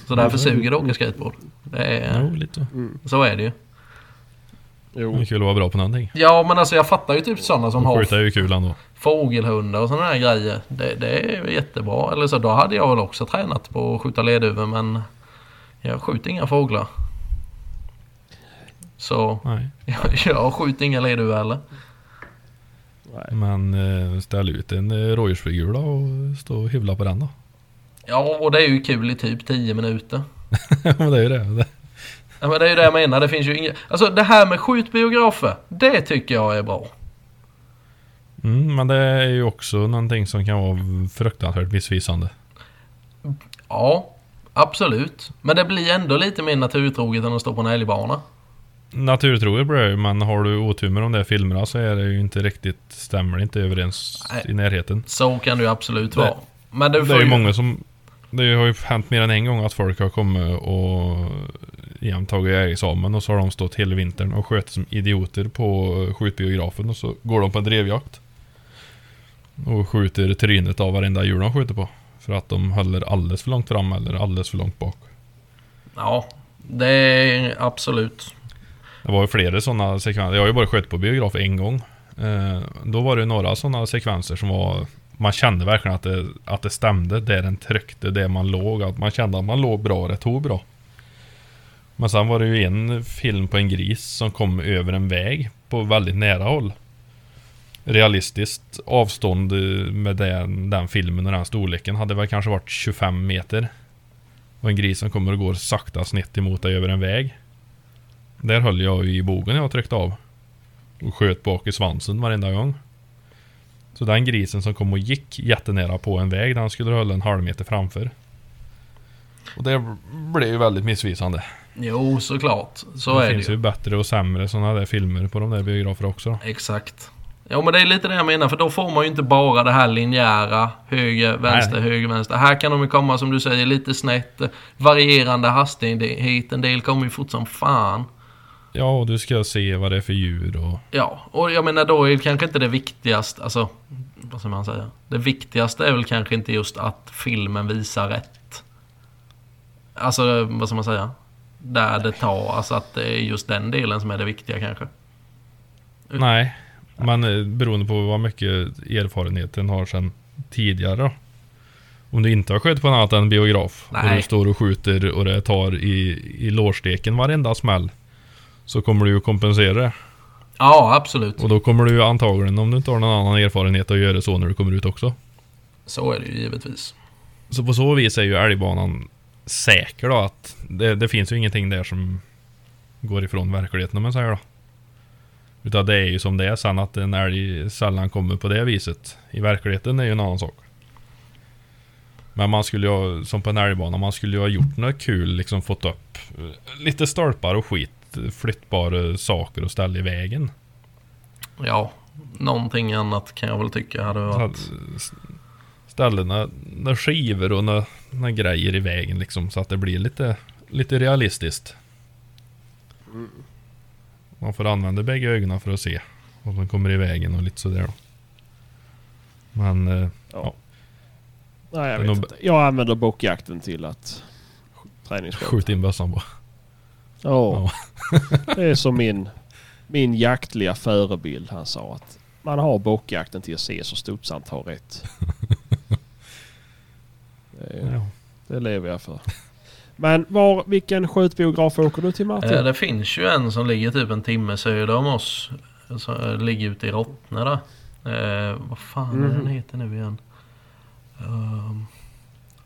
C: Så därför suger det att åka skateboard. Det är,
B: Jo, lite så.
C: så är det ju.
B: Det
A: Jo.
B: är kul att vara bra på någonting.
C: Ja, men alltså jag fattar ju typ sådana som har
B: skjuta är ju kul ändå.
C: fågelhundar och sådana här grejer. Det, det är jättebra. Eller så då hade jag väl också tränat på att skjuta ledhuvud men jag skjuter inga fåglar. Så
B: Nej.
C: jag, jag skjuter inga ledhuvud heller.
B: Men eh, ställ ut en eh, rådjursfigur då och stå och hyvla på den då.
C: Ja, och det är ju kul i typ 10 minuter.
B: Men det är ju det. det.
C: Ja, men det är ju det jag menar. Det finns ju inga... Alltså det här med skjutbiografer. Det tycker jag är bra.
B: Mm, men det är ju också någonting som kan vara fruktansvärt missvisande.
C: Ja, absolut. Men det blir ändå lite mer naturtroget än att stå på en älgbana.
B: Naturtroget blir det ju, men har du otur med de där filmerna så är det ju inte riktigt, stämmer det inte överens
C: Nej.
B: i närheten.
C: Så kan det ju absolut
B: Det-
C: vara. Men du
B: Det
C: får
B: är ju... många som... Det har ju hänt mer än en gång att folk har kommit och igen tagit examen och så har de stått hela vintern och sköt som idioter på skjutbiografen och så går de på en drevjakt. Och skjuter trynet av varenda djur de skjuter på. För att de håller alldeles för långt fram eller alldeles för långt bak.
C: Ja, det är absolut.
B: Det var ju flera sådana sekvenser. Jag har ju bara skjutit på biograf en gång. Eh, då var det några sådana sekvenser som var... Man kände verkligen att det, att det stämde. Där den tryckte, där man låg. Att man kände att man låg bra, det tog bra. Men sen var det ju en film på en gris som kom över en väg på väldigt nära håll. Realistiskt avstånd eh, med den, den filmen och den storleken hade väl kanske varit 25 meter. Och en gris som kommer och går sakta snett emot dig över en väg. Där höll jag i bogen jag tryckte av. Och sköt bak i svansen varenda gång. Så den grisen som kom och gick jättenära på en väg, den skulle hålla en halv meter framför. Och det blev ju väldigt missvisande.
C: Jo, såklart. Så
B: det
C: är
B: finns
C: det
B: ju
C: ju.
B: bättre och sämre sådana där filmer på de där biograferna också.
C: Exakt. Ja men det är lite det jag menar för då får man ju inte bara det här linjära höger, vänster,
B: Nej.
C: höger, vänster. Här kan de ju komma som du säger lite snett. Varierande hastighet. En del kommer ju fort som fan.
B: Ja, och du ska se vad det är för djur och...
C: Ja, och jag menar då är det kanske inte det viktigaste, alltså vad ska man säga? Det viktigaste är väl kanske inte just att filmen visar rätt. Alltså vad ska man säga? Där det tar, alltså att det är just den delen som är det viktiga kanske.
B: Nej, men eh, beroende på vad mycket erfarenheten har sedan tidigare då. Om du inte har skjutit på något annat än biograf och
C: Nej.
B: du står och skjuter och det tar i, i lårsteken varenda smäll. Så kommer du ju kompensera det.
C: Ja, absolut.
B: Och då kommer du ju antagligen, om du inte har någon annan erfarenhet, att göra så när du kommer ut också.
C: Så är det ju givetvis.
B: Så på så vis är ju älgbanan säker då att det, det finns ju ingenting där som går ifrån verkligheten om man säger då. Utan det är ju som det är sen att en älg sällan kommer på det viset. I verkligheten är ju en annan sak. Men man skulle ju ha, som på en älgbana, man skulle ju ha gjort något kul, liksom fått upp lite stolpar och skit, flyttbara saker och ställa i vägen.
C: Ja, någonting annat kan jag väl tycka hade varit...
B: att, ställa några, några skivor och några, några grejer i vägen liksom så att det blir lite, lite realistiskt. Man får använda bägge ögonen för att se vad som kommer i vägen och lite sådär då. Men eh,
A: Nej, jag
B: Det är
A: vet
B: nog-
A: inte. Jag använder bockjakten till att träningsskjuta.
B: skjut in bössan på.
A: Ja. det är som min, min jaktliga förebild. Han sa att man har bockjakten till att se så studsant har rätt. Det,
B: Ja.
A: det lever jag för. Men var, vilken skjutbiograf åker du till Martin?
C: Eh, Det finns ju en som ligger typ en timme söder om oss. Som eh, ligger ute i Rottne där. Eh, vad fan är den
A: Mhm.
C: heter nu igen? Ehm,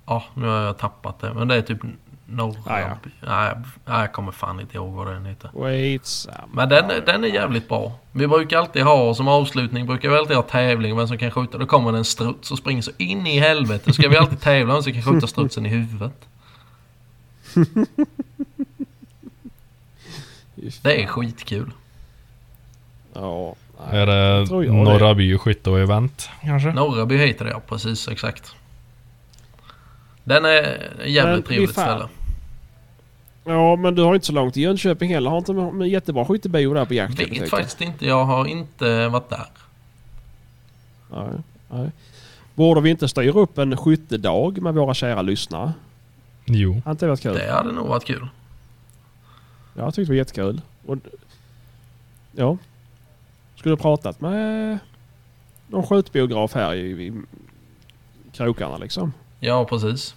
C: Ja, nu har jag tappat det. Men det är typ norra...
A: Ah, ja.
C: Nej, nej, jag kommer fan inte ihåg vad den heter.
A: Skitsamma.
C: Men den, är- den är jävligt bra. Vi brukar alltid ha som avslutning, brukar vi alltid ha tävling vem som kan skjuta. Då kommer det en struts och springer så in i helvete. Då ska vi alltid tävla vem som kan skjuta strutsen i huvudet. Det är skitkul.
A: Ja. nej.
B: Är det
A: tror jag
B: Norra
A: det.
B: By skytte och event kanske?
C: Norraby heter det ja, precis exakt. Den är jävligt trevligt ställe.
A: Ja, men du har inte så långt till Jönköping heller. Har inte en jättebra skyttebio där på jakten?
C: Vet faktiskt inte, jag har inte varit där.
A: Nej, nej. Borde vi inte styra upp en skyttedag med våra kära lyssnare?
B: Jo.
A: Har inte det varit kul?
C: Det hade nog varit kul.
A: Ja, jag tyckte det var jättekul. Och, ja. Skulle ha pratat med någon skjutbiograf här i, i krokarna liksom.
C: Ja, precis.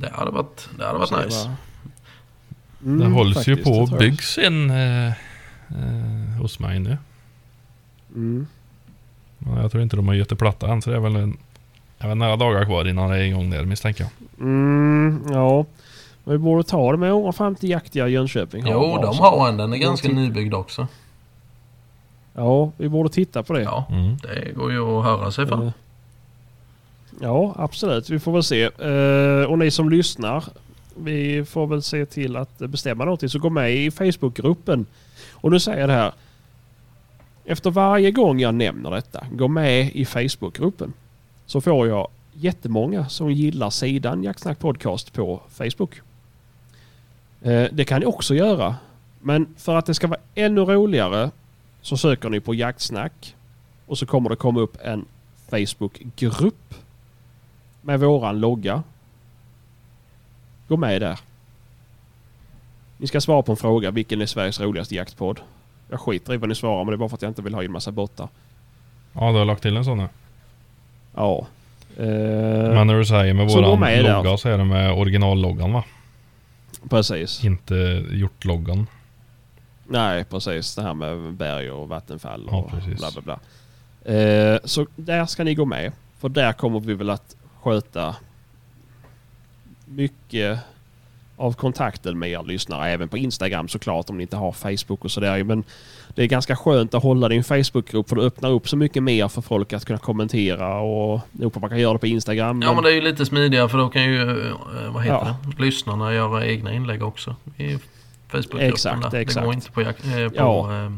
C: Det hade varit, det hade varit nice.
A: var-
B: Det
A: Mm,
B: hålls ju
A: faktiskt,
B: på
A: det
B: och byggs en eh, eh, hos mig nu.
A: Mm.
B: Ja, Jag tror inte de har gett det platta än så det är väl en, jag vet, några dagar kvar innan det är igång där misstänker jag.
A: Mm, ja. Men vi borde ta det med 150 jaktiga i Jönköping. har
C: Jo, de har en. Den är ganska
A: till-
C: nybyggd också.
A: Ja, vi borde titta på det.
C: Ja,
B: Mm.
C: det går ju att höra sig för.
A: Eh, Ja, absolut. Vi får väl se. Eh, Och ni som lyssnar, vi får väl se till att bestämma någonting. Så gå med i Facebookgruppen. Och nu säger jag det här. Efter varje gång jag nämner detta, gå med i Facebookgruppen. Så får jag jättemånga som gillar sidan Jaktsnack Podcast på Facebook. Eh, det kan ni också göra. Men för att det ska vara ännu roligare så söker ni på Jaktsnack och så kommer det komma upp en Facebookgrupp. med våran logga. Gå med där. Ni ska svara på en fråga. Vilken är Sveriges roligaste jaktpodd? Jag skiter i vad ni svarar men det är bara för att jag inte vill ha in massa bottar.
B: Ja, du har lagt till en sån här.
A: Ja. Eh,
B: Men när du säger med våran
A: med där.
B: logga så är det med originalloggan va?
A: precis.
B: Inte gjort-loggan.
A: Nej, precis. Det här med berg och vattenfall
B: Ja,
A: och
B: precis.
A: bla bla bla. Eh, så där ska ni gå med. För där kommer vi väl att sköta mycket av kontakten med er lyssnare. Även på Instagram såklart om ni inte har Facebook och sådär. Men det är ganska skönt att hålla din Facebookgrupp för det öppnar upp så mycket mer för folk att kunna kommentera och nog på man kan göra det på Instagram.
C: Ja men det är ju lite smidigare för då kan ju, eh, vad heter
A: Ja.
C: det, lyssnarna göra egna inlägg också i Facebookgruppen.
A: Exakt,
C: där.
A: exakt.
C: Det går inte på, eh, på
A: Ja.
C: eh,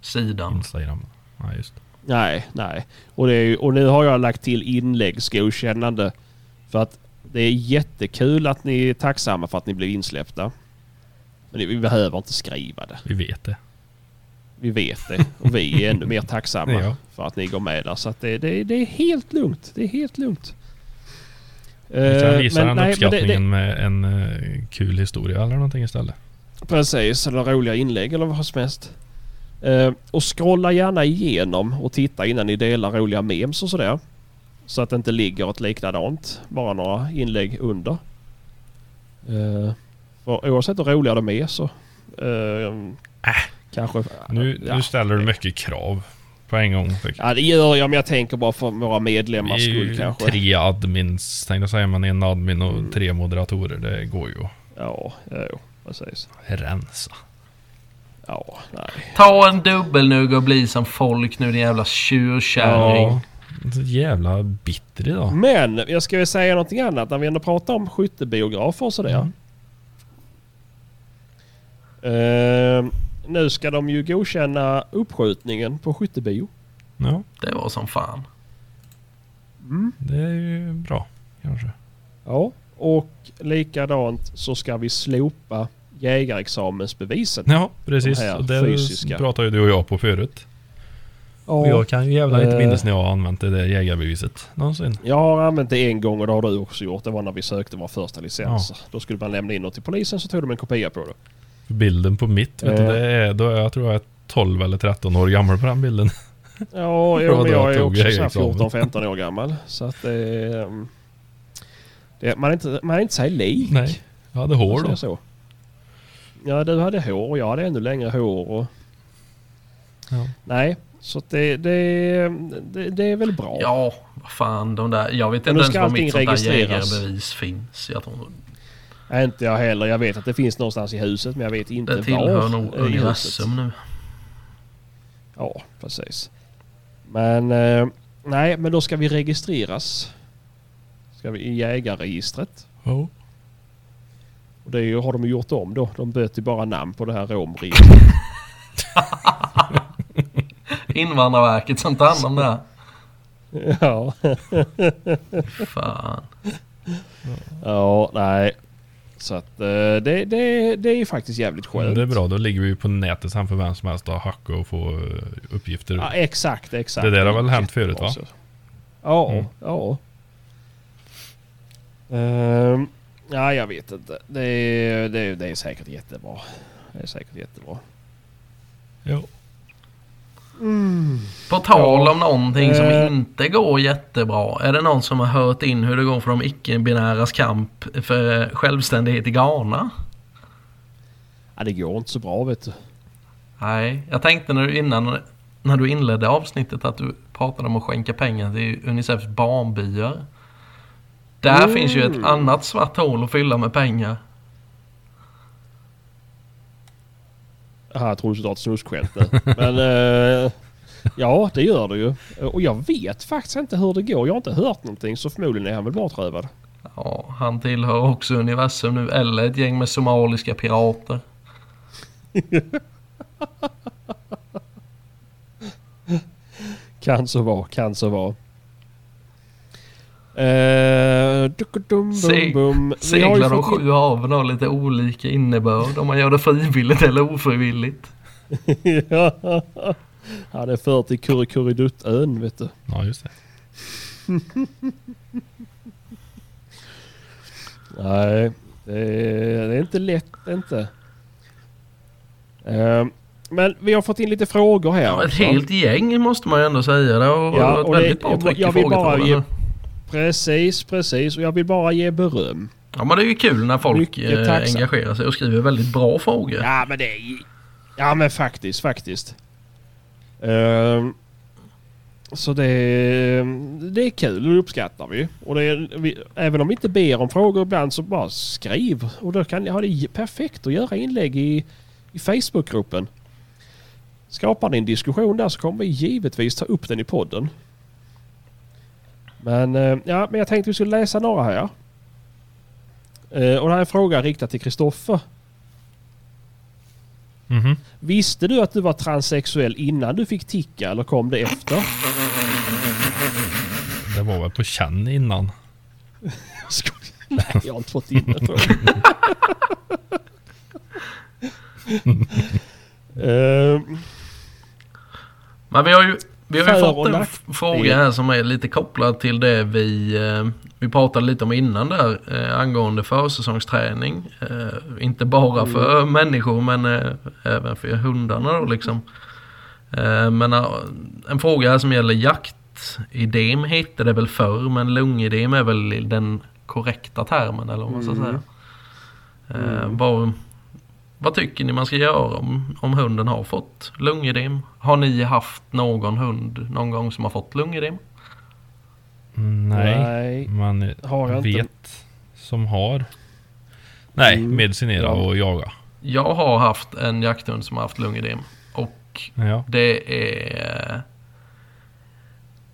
C: sidan.
B: Instagram. Ja, just det.
A: Nej, nej. Och, det är, och nu har jag lagt till inläggsgodkännande. För att det är jättekul att ni är tacksamma för att ni blev insläppta. Men vi behöver inte skriva det.
B: Vi vet det.
A: Vi vet det. Och vi är ännu mer tacksamma
B: Ja.
A: för att ni går med där. Så det, det, det är helt lugnt. Det är helt lugnt.
B: Vi kan
A: Eh,
B: visa
A: men
B: den
A: nej, men det-
B: uppskattningen med en eh, kul historia eller någonting istället.
A: Precis, eller roliga inlägg eller vad som helst. Eh, och scrolla gärna igenom och titta innan ni delar roliga memes och sådär. Så att det inte ligger ett likadant, bara några inlägg under. Eh, för oavsett hur roliga de är så... Eh, Kanske...
B: Nu,
A: ja.
B: nu ställer du mycket krav på en gång.
A: Ja det gör jag men jag tänker bara för våra medlemmars skull kanske.
B: tre admins tänkte jag säga, men en admin och
A: Mm.
B: tre moderatorer. Det går ju
A: Ja, jo, precis.
B: rensa.
A: Ja, nej.
C: Ta en dubbelnugg och bli som folk nu din jävla tjurkärring.
B: Ja, så jävla bitter idag.
A: Men jag ska väl säga någonting annat när vi ändå pratar om skyttebiografer och sådär.
B: Mm.
A: Eh, nu ska de ju godkänna uppskjutningen på skyttebio.
B: Ja,
C: Det var som fan.
B: det är ju bra kanske.
A: Ja, och likadant så ska vi slopa jägarexamensbevisen.
B: Ja, precis.
A: De
B: det
A: fysiska.
B: pratade ju du och jag på förut. Och
A: Ja,
B: jag kan ju jävlar inte
A: Eh.
B: minnas när jag har använt det där jägarbeviset någonsin.
A: jag har använt det en gång och det har du också gjort. Det var när vi sökte vår första licens. Då skulle man lämna in något till polisen så tog de en kopia på det.
B: Bilden på mitt, vet du,
A: Eh.
B: det är, då är jag tror jag är 12 eller 13 år gammal på den bilden.
A: Ja, jo, men jag är också så här
B: jägarexamen.
A: 14-15 år gammal. Så att det, ehm, det man, är inte, man är inte sig lik.
B: Nej, jag hade hår då.
A: Så. Ja, du hade hår och jag hade ännu längre hår. Och,
B: Ja.
A: nej, så det, det, det, det är väl bra.
C: Ja, vad fan de där. Jag vet
A: Men
C: inte ens var mitt sånt där
A: registreras.
C: jägarbevis finns. Jag tror
A: Nej, inte jag heller. Jag vet att det finns någonstans i huset men jag vet inte
C: det tillhör
A: var
C: nog
A: i huset.
C: universum nu.
A: Ja, precis. Men eh, nej, men då ska vi registreras. Ska vi i jägarregistret.
B: Ja.
A: Och det har de gjort om då. De byter bara namn på det här romregistret.
C: Invandrarverket som tar hand om det här.
A: ja.
C: Fan.
A: ja, nej. Så att eh, det, det, det är ju faktiskt jävligt
B: Men
A: skönt.
B: det är bra, då ligger vi ju på nätet sen för vem som helst att hacka och få eh, uppgifter.
A: Ja, exakt, exakt.
B: Det där har väl hänt förut, va?
A: Jättebra, så. Ja,
B: Mm.
A: ja. Ehm, ja, jag vet inte. Det är, det, är, det är säkert jättebra. Det är säkert jättebra.
B: Ja.
C: På tal om någonting som
A: Eh.
C: inte går jättebra. Är det någon som har hört in hur det går för de icke-binäras kamp för självständighet i Ghana?
A: Ja, det går inte så bra vet du.
C: Nej, jag tänkte när du, innan, när du inledde avsnittet att du pratade om att skänka pengar till Unicefs barnbyar. Där
A: Mm.
C: finns ju ett annat svart hål att fylla med pengar.
A: Aha, jag trodde du skulle dra ett snuskskämt nu. Men eh, ja, det gör det ju. Och jag vet faktiskt inte hur det går. Jag har inte hört någonting så förmodligen är han väl bortrövad.
C: Ja, han tillhör också universum nu, eller ett gäng med somaliska pirater.
A: Kan så vara, kan så vara. Eh, dum,
C: Se-
A: bum.
C: Seglar de sju haven har lite olika innebörd om man gör det frivilligt eller ofrivilligt.
A: ja, det för till Kurrekurreduttön vet du.
B: ja, just det.
A: Nej, det är, det är inte lätt inte. Ehm, men vi har fått in lite frågor här.
C: Ja, ett helt gäng måste man ju ändå säga. Det har
A: Ja,
C: varit
A: och det-
C: väldigt bra
A: jag-
C: tryck i
A: jag Precis, precis. Och jag vill bara ge beröm.
C: Ja men det är ju kul när folk eh, engagerar sig och skriver väldigt bra frågor.
A: Ja men det är... Ja men faktiskt, faktiskt. Ehm, så det, det är kul och det uppskattar vi. Och det är, vi. Även om vi inte ber om frågor ibland så bara skriv. Och då kan jag ha det perfekt att göra inlägg i, i Facebookgruppen. Skapar ni en diskussion där så kommer vi givetvis ta upp den i podden. Men, eh, ja, men jag tänkte vi skulle läsa några här. Eh, och det här är en fråga riktad till Kristoffer.
B: Mhm.
A: Visste du att du var transsexuell innan du fick ticka eller kom det efter?
B: Det var väl på känn innan.
A: Nej, jag har inte fått in det tror jag. Ehm,
C: Men vi har ju, vi har ju fått en fråga här som är lite kopplad till det vi, eh, vi pratade lite om innan där eh, angående försäsongsträning. Eh, inte bara
A: Mm.
C: för människor men även för hundarna då liksom. Men en fråga här som gäller jaktidem heter det väl förr men lungidem är väl den korrekta termen eller vad man ska
A: Mm.
C: säga.
A: Mm.
C: vad, vad tycker ni man ska göra om, om hunden har fått lungedem? Har ni haft någon hund någon gång som har fått lungedem?
B: Mm, Nej,
A: nej.
B: man
A: Har jag
B: vet
A: inte.
B: som har. Nej,
A: Mm.
B: medicinera
A: Ja.
B: och jaga.
C: Jag har haft en jakthund som har haft lungedem. Och
B: Ja.
C: det är...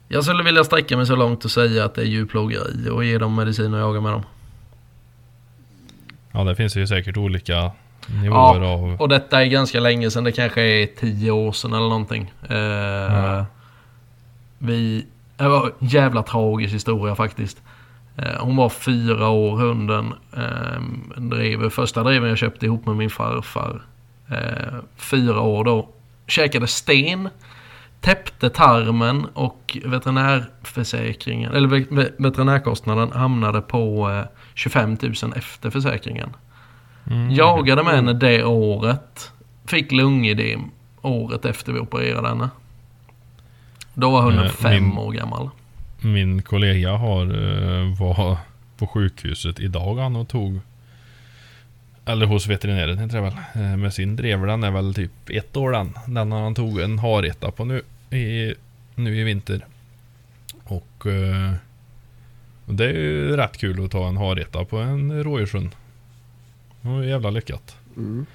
C: Jag skulle vilja sträcka mig så långt och säga att det är djurplågeri och ge dem medicin och jaga med dem.
B: ja, det finns ju säkert olika nivåer
C: Ja,
B: av...
C: Och detta är ganska länge sedan. Det kanske är tio år sedan eller någonting. Eh,
B: Ja.
C: Vi... Det var en jävla tragisk historia faktiskt. Eh, hon var fyra år hunden. Eh, drev, första dreven jag köpte ihop med min farfar. Eh, fyra år då. Käkade sten. Täppte tarmen och veterinärförsäkringen, eller ve- ve- veterinärkostnaden hamnade på eh, 25 000 efter försäkringen.
B: Mm.
C: Jagade med henne det året. Fick lungedem året efter vi opererade henne. Då var hunden
B: Eh,
C: fem
B: min-
C: år gammal.
B: Min kollega har, eh, var på sjukhuset idag han och tog eller hos veterinären heter det väl. Eh, Med sin drever den är väl typ ett år den. Den har han tog en hareta på nu i, nu i vinter. Och, eh, och det är ju rätt kul att ta en hareta på en rådjurshund. Det var jävla lyckat.
A: Mm.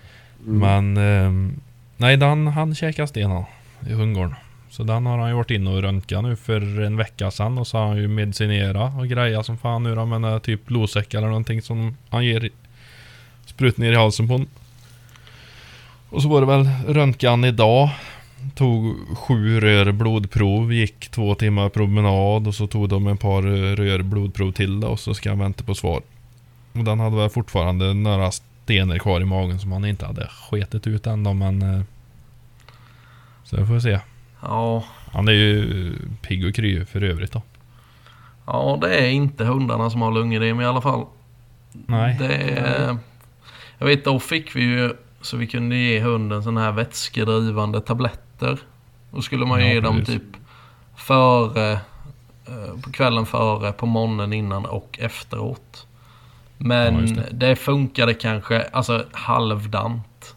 A: Mm.
B: Men eh, nej, den han käkar sten han, i hundgården. Så den har han ju varit inne och röntgat nu för en vecka sedan och så har han ju medicinerat och grejat som fan nu då med en typ blodsäck eller någonting som han ger sprut ner i halsen på honom. Och så var det väl röntgan idag. Tog sju rör blodprov, gick två timmar promenad och så tog de en par rör blodprov till då, och så ska han vänta på svar. Och den hade väl fortfarande några stenar kvar i magen som han inte hade sketit ut än då, men... eh, Så det får vi se.
C: Ja,
B: Han är ju pigg och kry för övrigt då.
C: ja, det är inte hundarna som har lungedem i alla fall.
B: Nej.
C: Det är, jag vet, då fick vi ju så vi kunde ge hunden sådana här vätskedrivande tabletter. Då skulle man
B: Ja,
C: ge dem
B: precis.
C: typ före, eh, på kvällen före, på morgonen innan och efteråt.
B: Ja,
C: Men
B: just det.
C: det. funkade kanske, alltså halvdant.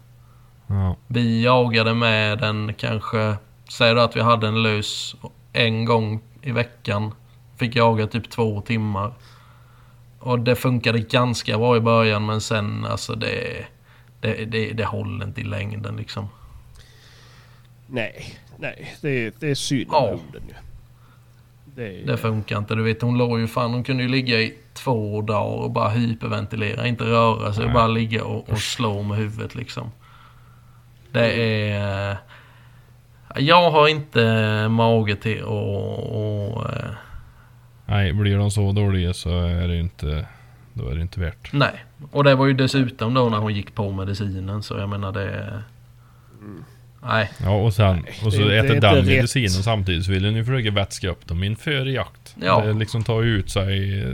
B: Ja.
C: Vi jagade med den kanske, säg då att vi hade en lös en gång i veckan. Fick jaga typ två timmar. Och det funkade ganska bra i början men sen alltså det, det, det, det håller inte i längden liksom.
A: Nej, nej. Det är, det är synd om
C: Ja.
A: hunden ju. Det är,
C: Det funkar inte. Du vet hon låg ju fan, hon kunde ju ligga i två dagar och bara hyperventilera. Inte röra sig,
B: Nej.
C: bara ligga och, och slå med huvudet liksom. Det är... Jag har inte mage till att... och, eh,
B: Nej, blir de så dåliga så är det inte... Då är det inte värt.
C: Nej, och det var ju dessutom då när hon gick på medicinen så jag menar det... Nej.
B: Ja, och sen och så
A: det-
B: äter den
A: rätt.
B: medicinen samtidigt så vill den ju försöka vätska upp dem inför jakt.
C: Ja.
B: Det liksom tar ju ut sig eh,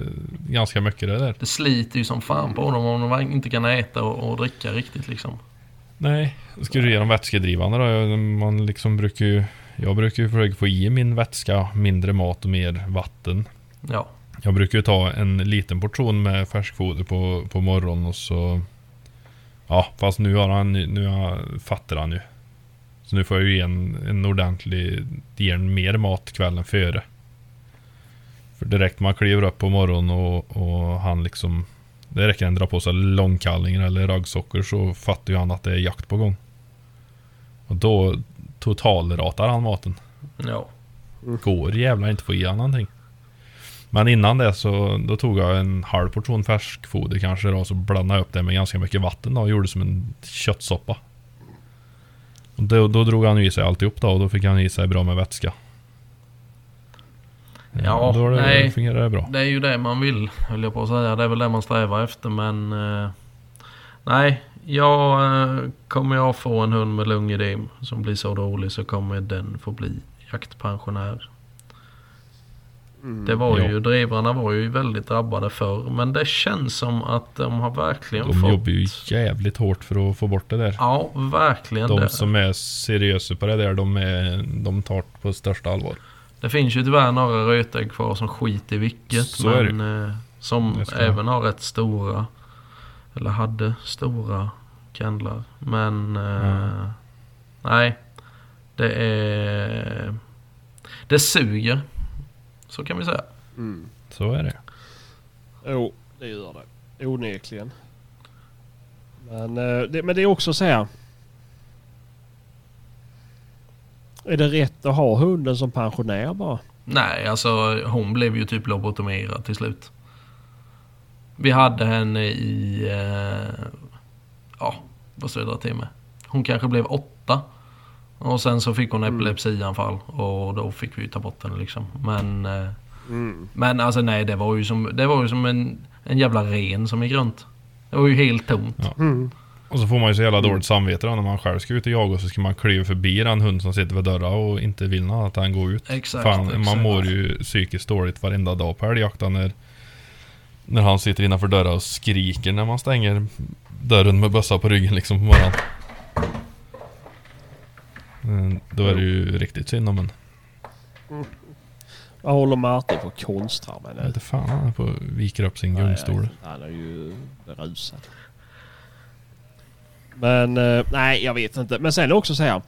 B: ganska mycket det där.
C: Det sliter ju som fan på dem om de inte kan äta och, och dricka riktigt liksom.
B: Nej, ska du ge dem vätskedrivande då? Man liksom brukar ju... Jag brukar ju försöka få i min vätska mindre mat och mer vatten.
C: Ja.
B: Jag brukar ju ta en liten portion med färskfoder på, på morgonen och så... Ja, fast nu har han nu har, fattar han ju. Så nu får jag ju en, en ordentlig... Ge en mer mat kvällen före. För direkt man kliver upp på morgonen och, och han liksom... Det räcker en dra på sig långkallingar eller raggsockor så fattar ju han att det är jakt på gång. Och då totalratar han maten.
C: Ja.
B: Går jävlar inte få i han någonting. Men innan det så då tog jag en halv portion färskfoder kanske då, så blandade jag upp det med ganska mycket vatten då och gjorde som en köttsoppa. Då, då drog han i sig alltihop då och då fick han i sig bra med vätska.
C: Ja,
B: då det,
C: nej.
B: fungerade det bra.
C: Det är ju det man vill, höll jag på att säga. Det är väl det man strävar efter, men... Eh, nej, jag... Eh, kommer jag få en hund med lungedem som blir så dålig så kommer den få bli jaktpensionär. Det var
B: Ja.
C: ju, drivrarna var ju väldigt drabbade förr, men det känns som att de har verkligen
B: De
C: fått...
B: jobbar ju jävligt hårt för att få bort det där.
C: Ja, verkligen.
B: De
C: det.
B: som är seriösa på det där, de, är, de tar det på största allvar.
C: Det finns ju tyvärr några rötägg kvar som skiter i vilket.
B: Så
C: men eh, som även har rätt stora, eller hade stora kennlar. Men eh,
B: Ja.
C: nej, det är... Det suger. Så kan vi säga.
A: Mm.
B: Så är det.
A: Jo, det gör det. Onekligen. Men, eh, det, men det är också så här. Är det rätt att ha hunden som pensionär bara?
C: Nej, alltså hon blev ju typ lobotomerad till slut. Vi hade henne i... Eh, ja, vad ska jag dra till med? Hon kanske blev åtta. Och sen så fick hon
A: Mm.
C: epilepsianfall och då fick vi ju ta bort henne liksom. Men, eh,
A: Mm.
C: men alltså nej, det var ju som, det var ju som en, en jävla ren som gick runt. Det var ju helt tomt.
B: Ja.
A: Mm.
B: Och så får man ju så jävla
A: Mm.
B: dåligt samvete då när man själv ska ut och jaga och så ska man kliva förbi den hund som sitter vid dörren och inte vill att den går ut.
C: Exakt,
B: Fan,
C: exakt.
B: man mår ju psykiskt dåligt varenda dag på älgjakten när, när han sitter innanför dörren och skriker när man stänger dörren med bössa på ryggen liksom på morgonen. Mm, Då är det ju riktigt synd om en.
A: Vad håller Martin på konstrar med
B: Jag
A: nu?
B: vet inte fan han är på viker upp sin gungstol.
A: Han är ju berusad. Men eh, nej, jag vet inte. Men sen är det också så här.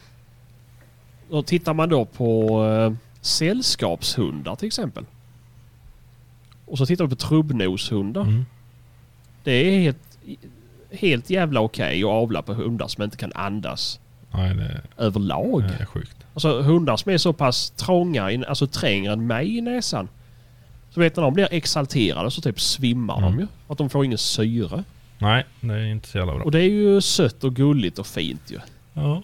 A: Då tittar man då på eh, sällskapshundar till exempel. Och så tittar du på trubbnoshundar.
B: Mm.
A: Det är helt, helt jävla okej att avla på hundar som inte kan andas
B: Nej, det,
A: överlag.
B: det är sjukt.
A: Alltså hundar som är så pass trånga, alltså trängre än mig i näsan. Så vet när de blir exalterade så typ svimmar de
B: Mm.
A: ju. För att de får ingen syre.
B: Nej, det är inte så jävla bra.
A: Och det är ju sött och gulligt och fint ju.
B: Ja.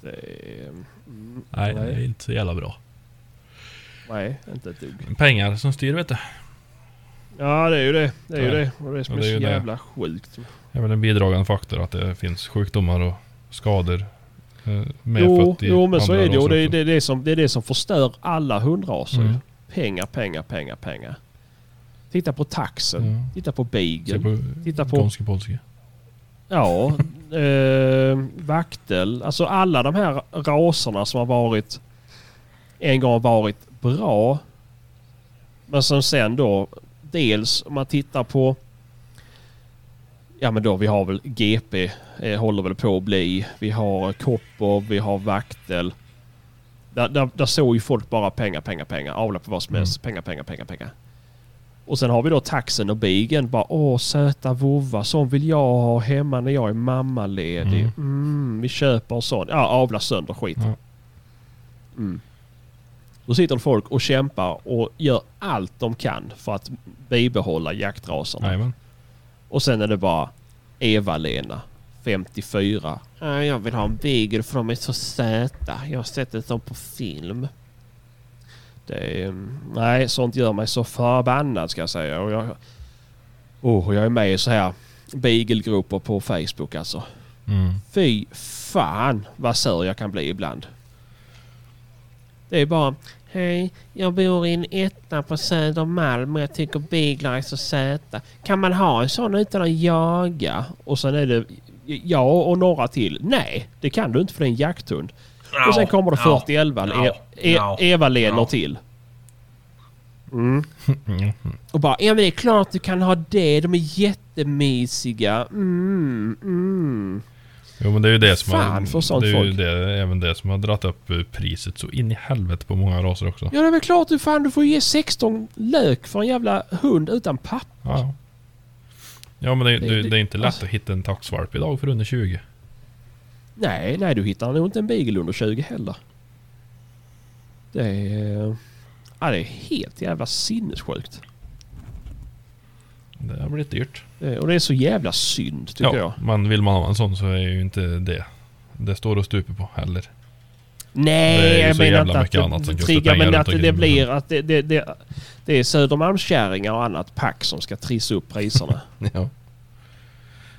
A: Det är, mm,
B: Nej, det är
A: nej,
B: inte så jävla bra.
A: nej, inte ett dugg.
B: Pengar som styr vet du.
A: Ja det är ju det. Det är ju
B: Ja.
A: det. Och det är som
B: Ja, det är
A: så
B: ju det.
A: jävla sjukt.
B: Det är väl en bidragande faktor att det finns sjukdomar och skador eh,
A: Jo,
B: medfött i
A: jo men så är det. Och det är det, det, som, det är det som förstör alla hundraser.
B: Mm.
A: Pengar, pengar, pengar, pengar. Titta på taxen.
B: Ja.
A: Titta på beagle. Titta på-
B: Gonski polski.
A: Ja, eh, vaktel. Alltså alla de här raserna som har varit en gång varit bra. Men som sen då dels om man tittar på Ja men då vi har väl GP eh, håller väl på att bli. Vi har Kopper, vi har vaktel. Där, där, där såg ju folk bara pengar, pengar, pengar. Avla på vad som helst. Pengar, pengar, pengar, pengar. Och sen har vi då taxen och bigen. Bara åh söta vovva. Sån vill jag ha hemma när jag är mammaledig.
B: Mm.
A: Mm. vi köper en sån. Ja, avla sönder skiten. Mm. Då sitter folk och kämpar och gör allt de kan för att bibehålla jaktraserna.
B: Jajamän.
A: Och sen är det bara Eva-Lena, 54. "Ja, Jag vill ha en beagle för de är så söta. Jag har sett det som på film. Det är, nej, sånt gör mig så förbannad ska jag säga. Och jag, oh, jag är med i så här beagle-grupper på Facebook alltså.
B: Mm.
A: Fy fan vad sur jag kan bli ibland. Det är bara Hej, jag bor i en etta på Södermalm och jag tycker beaglar är så söta. Kan man ha en sån utan att jaga? Och sen är det jag och några till. Nej, det kan du inte för det är en jakthund. och sen kommer det 4011
C: ja,
A: e e
C: ja,
A: Eva-Lenor
C: ja.
A: till. Mm. Och bara, ja men det är klart du kan ha det. De är jättemysiga. Mm, mm.
B: Jo men det är ju det som
A: Fan, för
B: har...
A: sånt
B: Det är ju
A: folk.
B: det, även det som har dratt upp eh, priset så in i helvete på många raser också.
A: Ja det är väl klart du fan du får ge 16 lök för en jävla hund utan papper.
B: Ja. Ja men det,
A: Det-
B: det,
A: det-
B: det är inte lätt
A: alltså-
B: att hitta en taxvalp idag för under 20.
A: Nej, nej du hittar nog inte en beagle under 20 heller. Det är... Ja, det är helt jävla sinnessjukt.
B: Det har blivit dyrt.
A: Det- Och det är så jävla synd tycker
B: ja,
A: jag.
B: men vill man ha en sån så är ju inte det det står och stuper på heller.
A: Nej, jag menar inte att
B: annat som
A: det triggar, men att det, blir att det, det, det, det är Södermalmskärringar och annat pack som ska trissa upp priserna.
B: Ja.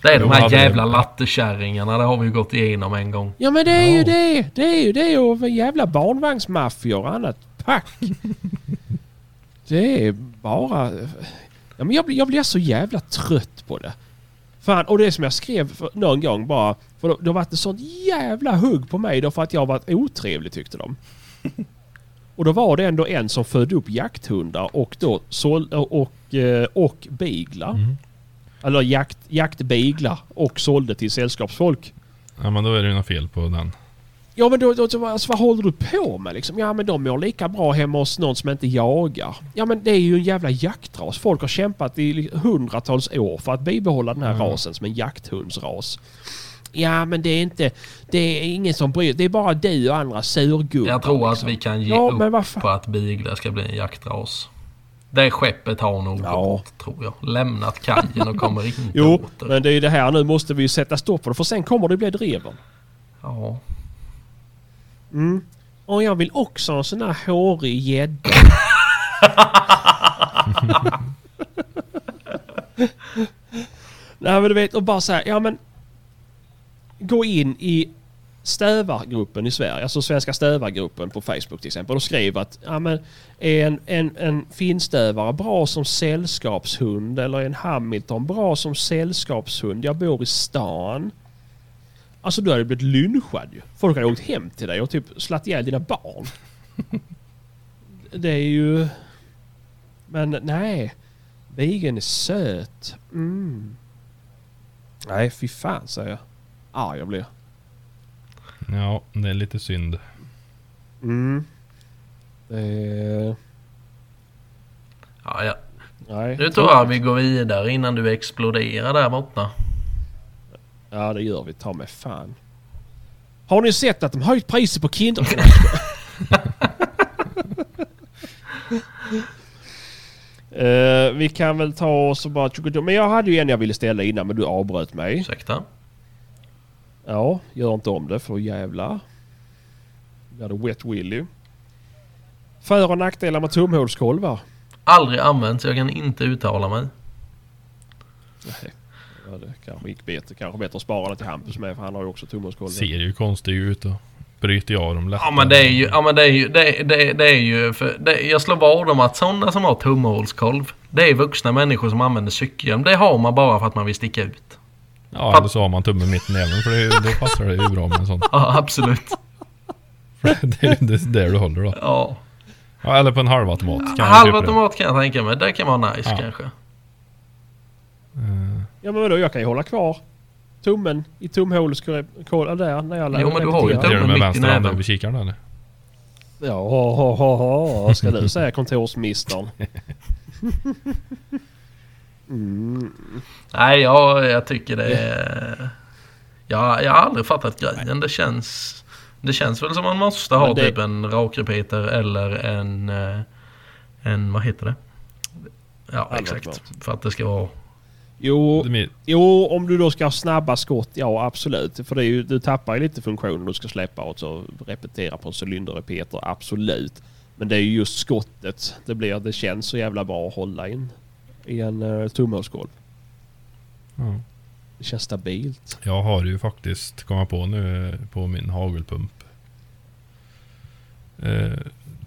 C: Det är de här jävla lattekärringarna. Det har vi ju gått igenom en gång.
A: Ja men det är ju det. Det är ju det och jävla barnvagnsmaffior och annat pack. det är bara... Ja, men jag, blir- jag blir så jävla trött på det. Fan, och det som jag skrev för, någon gång bara... För det, har varit ett sånt jävla hugg på mig då för att jag har varit otrevlig tyckte de. Och då var det ändå en som födde upp jakthundar och då sål, och, eh, och beaglar.
B: Mm.
A: Eller jakt, jaktbeaglar och sålde till sällskapsfolk.
B: ja men då är det ju något fel på den.
A: Ja men då, då, alltså, vad håller du på med liksom? Ja men de mår lika bra hemma hos någon som inte jagar. Ja men det är ju en jävla jaktras. Folk har kämpat i hundratals år för att bibehålla den här
B: Mm.
A: rasen som en jakthundsras. Ja men det är inte... Det är ingen som bryr Det är bara du och andra surgubbar.
C: Jag tror att
A: liksom.
C: vi kan ge
A: Ja,
C: upp på att beaglar ska bli en jaktras. Det skeppet har nog
A: Ja.
C: gått, tror jag. Lämnat kajen och kommer inte
A: Jo,
C: åter.
A: men det är ju det här nu måste vi ju sätta stopp för det för sen kommer det bli dreven.
C: Ja.
A: Mm. Och jag vill också ha en sån här hårig gädda. Nej men du vet och bara säga ja men gå in i stövargruppen i Sverige, alltså Svenska stövargruppen på Facebook till exempel och skriv att ja, men är en, en, en finstövare bra som sällskapshund eller är en Hamilton bra som sällskapshund? Jag bor i stan. Alltså du hade blivit lynchad ju. Folk hade åkt hem till dig och typ slagit ihjäl dina barn. Det är ju... Men nej. Bigen är söt. Mm. Nej, fy fan säger jag. Arg jag blir.
B: Ja, det är lite synd.
A: Mm. Det är...
C: ja, ja.
A: Nej.
C: Nu tror jag vi går vidare innan du exploderar där borta.
A: Ja, det gör vi. Ta med fan. Har ni sett att de höjt priset på Kinder? Eh, vi kan väl ta oss och bara... Men jag hade ju en jag ville ställa innan men du avbröt mig.
C: Ursäkta?
A: Ja, gör inte om det för jävlar. Vi hade Wet Willy. För och nackdelar med tumhålskolvar.
C: Aldrig använt så jag kan inte uttala mig.
A: Nej. Ja, det kanske gick bättre. Kanske bättre att spara det till Hampus med för han har ju också tumhålskolvar.
B: Ser ju konstig ut och bryter ju av dem lätt.
C: Ja men det är ju, ja men det är ju, det, det, det är ju, för det, jag slår vad om att sådana som har tumhålskolv, det är vuxna människor som använder cykelhjälm. Det har man bara för att man vill sticka ut.
B: Ja, eller så har man tummen mitt i näven för det, då passar det ju bra med en sån.
C: Ja absolut.
B: det är ju det där du håller då.
C: Ja.
B: Ja, eller på en halvautomat.
C: Halvautomat kan jag tänka mig. Det kan vara nice
B: Ja.
C: kanske.
B: Eh,
A: Ja men vadå, jag kan ju hålla kvar tummen i tumhålskolvar där när jag
C: Jo, men du har ju Tummen mitt i näven.
B: över kikaren eller?
A: Ja, ha, ha, ha, ha, ska du säga kontorsmistern. Mm.
C: Nej, jag, jag tycker det är... Jag, jag har aldrig fattat grejen. Det känns... Det känns väl som man måste ha
A: det-
C: typ en rakrepeter eller en... eh, En... Vad heter det? Ja, exakt. För att det ska vara...
A: Jo,
B: är
A: jo, om du då ska ha snabba skott, ja absolut. För det är ju, du tappar ju lite funktion du ska släppa och så repetera på en cylinderrepeter, absolut. Men det är ju just skottet. Det, blir, det känns så jävla bra att hålla in i en uh, tumhålskolv.
B: Ja.
A: Det känns stabilt.
B: Jag har ju faktiskt, kommit på nu, eh, på min hagelpump. Eh,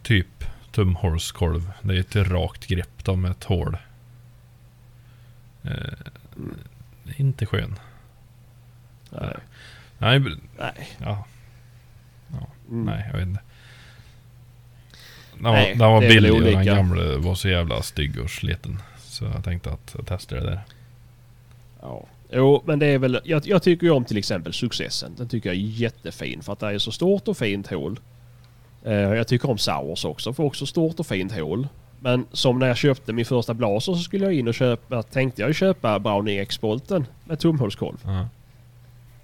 B: typ tumhålskolv. Det är ett rakt grepp då med ett hål. Eh, inte skön.
A: Nej.
B: Nej,
A: Nej.
B: ja,
A: Mm.
B: nej jag vet inte. Den var,
A: Nej,
B: den var billig och den gamla var så jävla stygg och sliten. Så jag tänkte att jag testar det där.
A: Ja. Jo, men det är väl... Jag, jag tycker ju om till exempel Successen. Den tycker jag är jättefin för att det är så stort och fint hål. Eh, jag tycker om Sours också för också stort och fint hål. Men som när jag köpte min första blaser så skulle jag in och köpa... Tänkte jag köpa Brownie X-bolten med tumhålskolv.
B: Ja.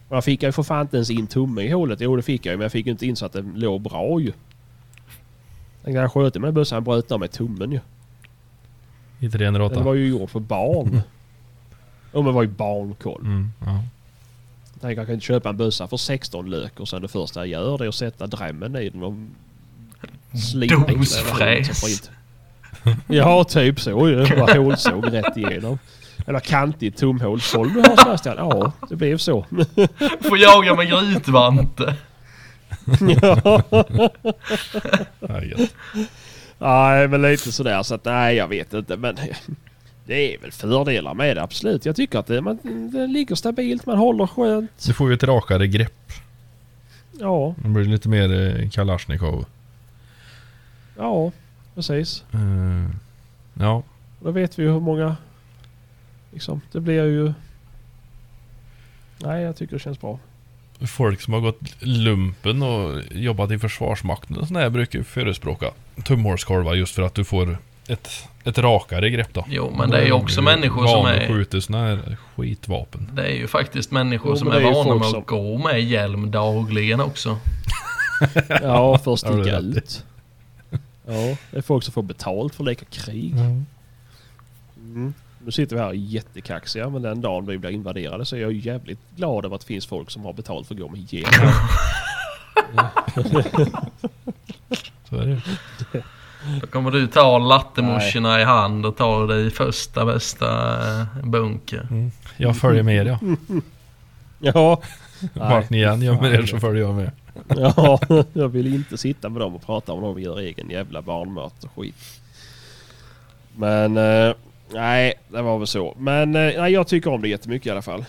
A: Och jag fick jag ju för fan inte ens in tumme i hålet. Jo det fick jag ju men jag fick ju inte in så att det låg bra ju. Tänkte jag sköt med bössan bröt av med tummen ju.
B: I 308.
A: Den var ju gjord för barn. Jo men det var ju barnkolv.
B: Mm, ja.
A: Jag tänker jag kan inte köpa en bössa för 16 lök och sen det första jag gör det är att sätta drämmen i den och den.
C: Dosfräs.
A: Ja typ så ju. Bara hålsåg rätt igenom. Eller kantigt tumhålskolv du har Sebastian. Ja det blev så.
C: Får jaga med grytvante.
A: ja. Nej men lite sådär så att nej jag vet inte men det är väl fördelar med det absolut. Jag tycker att det, man, det ligger stabilt, man håller skönt.
B: Du får ju ett rakare grepp.
A: Ja,
B: Det blir lite mer eh, Kalashnikov.
A: ja precis.
B: Eh, ja,
A: Då vet vi ju hur många... Liksom, det blir ju... Nej, jag tycker det känns bra.
B: folk som har gått lumpen och jobbat i Försvarsmakten och sådär här brukar ju förespråka tumhålskorvar just för att du får ett, ett rakare grepp då.
C: Jo, men det är ju också människor som är...
B: skjuta sådana här skitvapen.
C: Det är ju faktiskt människor
A: Jo,
C: som är
A: är
C: vana med
A: som-
C: att gå med hjälm dagligen också.
A: Ja, för att
B: Har du
A: sticka
B: rätt i.
A: ut. Ja, det är folk som får betalt för att leka krig. Mm. Nu sitter vi här jättekaxiga men den dagen vi blir invaderade så är jag jävligt glad över att det finns folk som har betalt för att gå med hjälm.
B: Så är det.
C: Då kommer du ta lattemorsorna i hand och ta dig första bästa eh, bunker.
B: Jag följer med ja.
A: Ja.
B: Vart ni än gör med er så följer jag med.
A: Ja, jag vill inte sitta med dem och prata om dem vi gör egen jävla barnmat och skit. Men eh, nej, det var väl så. Men eh, nej, jag tycker om det jättemycket i alla fall.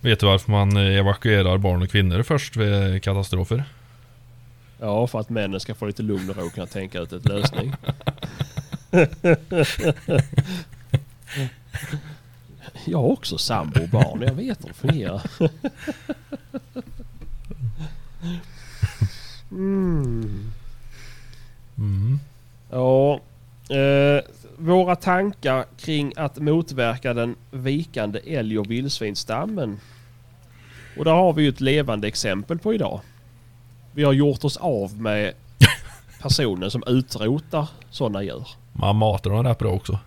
B: Vet du varför man evakuerar barn och kvinnor först vid katastrofer?
A: Ja, för att männen ska få lite lugn och ro och kunna tänka ut ett lösning. Jag har också sambo och barn. Jag vet hur det fungerar. Mm.
B: Mm.
A: Ja, eh, våra tankar kring att motverka den vikande älg och vildsvinsstammen. Och där har vi ju ett levande exempel på idag. Vi har gjort oss av med personen som utrotar sådana djur.
B: Man matar dem rätt bra också.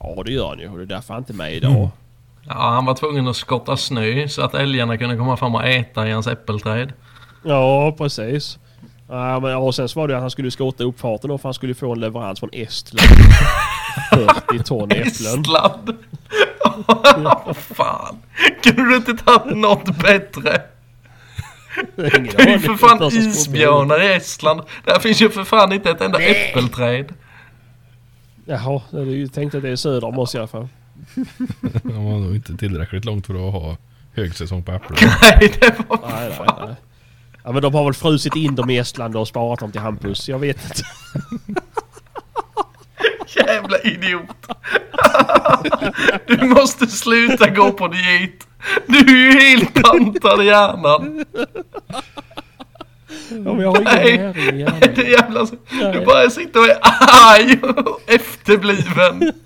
A: Ja det gör han ju det är därför han inte är med idag.
B: Mm.
C: Ja, han var tvungen att skotta snö så att älgarna kunde komma fram och äta i hans äppelträd.
A: Ja precis. Ja, men, och sen så var det att han skulle skotta uppfarten då för han skulle få en leverans från Estland. 40 ton äpplen.
C: Estland! Vad fan! Kunde du inte tagit något bättre? Det är ju för fan isbjörnar i Estland. Där finns ju för fan inte ett enda äppelträd.
A: Jaha, det är ju tänkt att det är söder om oss i alla fall.
B: De var nog inte tillräckligt långt för att ha högsäsong på äpplen.
C: Nej, det var...
A: Nej, nej, nej. Ja, men de har väl frusit in dem i Estland och sparat dem till Hampus. Jag vet inte.
C: Jävla idiot. Du måste sluta gå på diet. Du är ju helt pantad i hjärnan.
A: Ja, men jag har
C: Nej.
A: ingen näring i hjärnan.
C: Det jävla... Du
A: Nej.
C: bara sitter och är arg och efterbliven.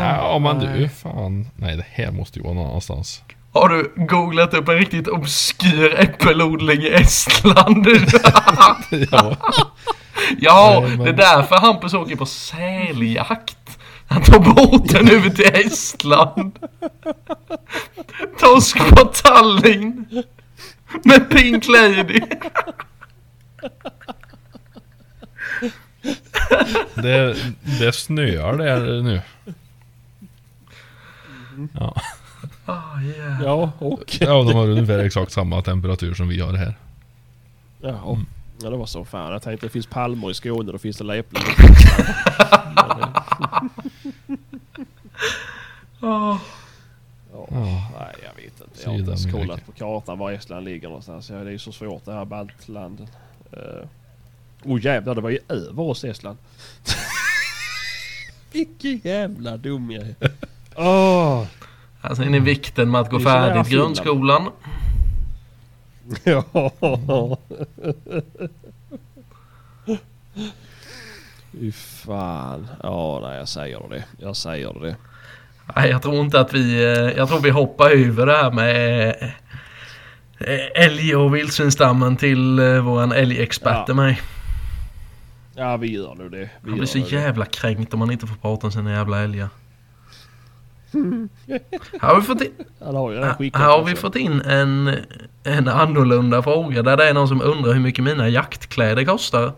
B: Ja men du, fan. Nej det här måste ju vara någon annanstans.
C: Har du googlat upp en riktigt obskyr äppelodling i Estland?
B: ja.
C: ja,
B: Nej, men-
C: det är därför Hampus åker på säljakt. Han tar båten över till Estland. Torsk på Tallinn. Med Pink Lady.
B: Det, det snöar där nu. Ja.
C: Ah, yeah.
A: Ja, och...
B: ja, de har ungefär exakt samma temperatur som vi har här.
A: Ja, ja det var så. Fan, jag tänkte det finns palmer i Skåne, då finns det läpplen. Ja,
B: Ja.
A: nej, jag vet inte. Jag har inte ens kollat på kartan var Estland ligger någonstans. Ja, det är ju så svårt det här baltlanden. Uh, oh jävlar, det var ju över oss Estland. Vilken jävla dum jag är. Åh!
C: Här ser ni vikten med att gå färdigt grundskolan.
A: Ja. Fy fan. Ja, nej, jag säger det. Jag säger det.
C: Nej, jag tror inte att vi... eh, Jag tror vi hoppar över det här med eh, älg och vildsvinsstammen till eh, våran älgexpert
A: Ja.
C: mig.
A: Ja, vi gör nu det. Vi
C: Han blir så
A: nu det.
C: jävla kränkt om man inte får prata om sina jävla älgar. Här har vi fått in,
A: har
C: här har vi fått in en, en annorlunda fråga där det är någon som undrar hur mycket mina jaktkläder kostar.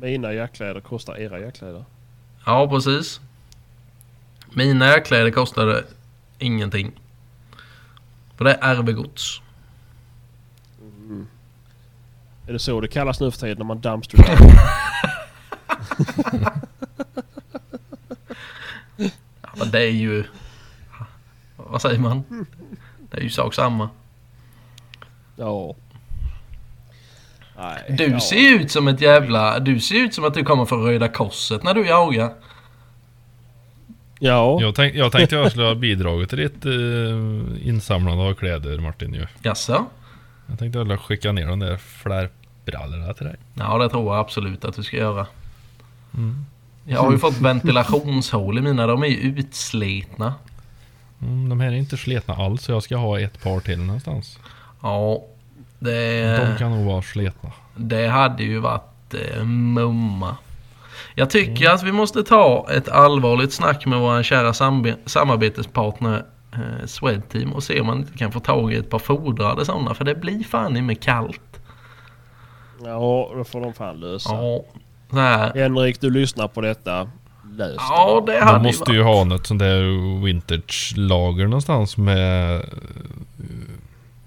A: Mina jackkläder kostar era jackkläder.
C: Ja, precis. Mina jaktkläder kostade ingenting. För det är RV-gods.
A: Är det så det kallas nu för tiden när man dumpster?
C: Ja, men det är ju... Vad säger man? Det är ju sak samma.
A: Ja. Nej.
C: Du
A: ja.
C: ser ut som ett jävla... Du ser ut som att du kommer från Röda Korset när du jagar.
A: Ja.
B: Jag, tänk, jag tänkte jag skulle ha bidragit till ditt eh, insamlande av kläder Martin ju.
C: Jaså?
B: Jag tänkte väl skicka ner de där flärpbrallorna till dig.
C: Ja, det tror jag absolut att du ska göra.
B: Mm.
C: Jag har ju fått ventilationshål i mina. De är ju utslitna.
B: Mm, de här är inte slitna alls så jag ska ha ett par till någonstans.
C: Ja,
B: De
C: det,
B: kan nog vara slitna.
C: Det hade ju varit eh, mumma. Jag tycker att vi måste ta ett allvarligt snack med vår kära sambe- samarbetspartner eh, Swedteam och se om man inte kan få tag i ett par fodrade sådana. För det blir fan i med kallt.
A: Ja, då får de fan lösa.
C: Ja, så här.
A: Henrik, du lyssnar på detta. Lös
C: Ja, det
B: De
C: hade ju
B: måste ju ha något sånt där vintage-lager någonstans med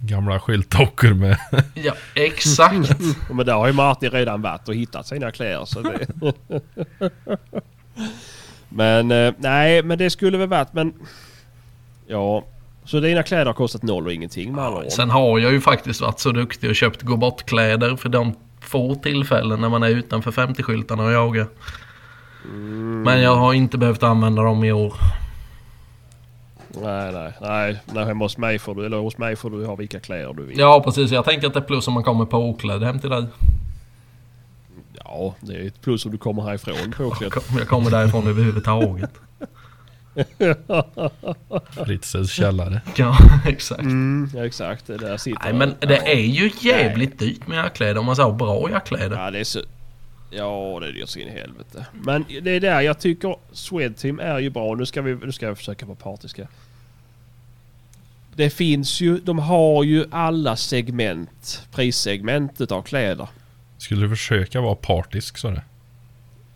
B: gamla skyltdockor med.
C: Ja, exakt.
A: Ja, Men där har ju Martin redan varit och hittat sina kläder. Så det... men eh, nej, men det skulle väl varit men... Ja. Så dina kläder har kostat noll och ingenting med ord.
C: Sen har jag ju faktiskt varit så duktig och köpt gå bort-kläder för de få tillfällen när man är utanför 50-skyltarna och jagar. Men jag har inte behövt använda dem i år.
A: Nej, nej, nej. nej hemma hos mig får du, eller hos mig får du ha vilka kläder du vill.
C: Ja precis, jag tänker att det är plus om man kommer påklädd hem till dig.
A: Ja, det är ett plus om du kommer härifrån påklädd.
C: Jag kommer därifrån överhuvudtaget.
B: Fritzels källare.
C: Ja, exakt.
A: Mm, ja, exakt. Det där sitter
C: Nej men det är ju jävligt dyrt med jackkläder om man säger bra jackkläder.
A: Ja, det är så... Ja, det är dyrt så in i helvete. Men det är där jag tycker Swedteam är ju bra. Nu ska vi, nu ska jag försöka vara partiska. Det finns ju, de har ju alla segment, prissegment utav kläder.
B: Skulle du försöka vara partisk sa du?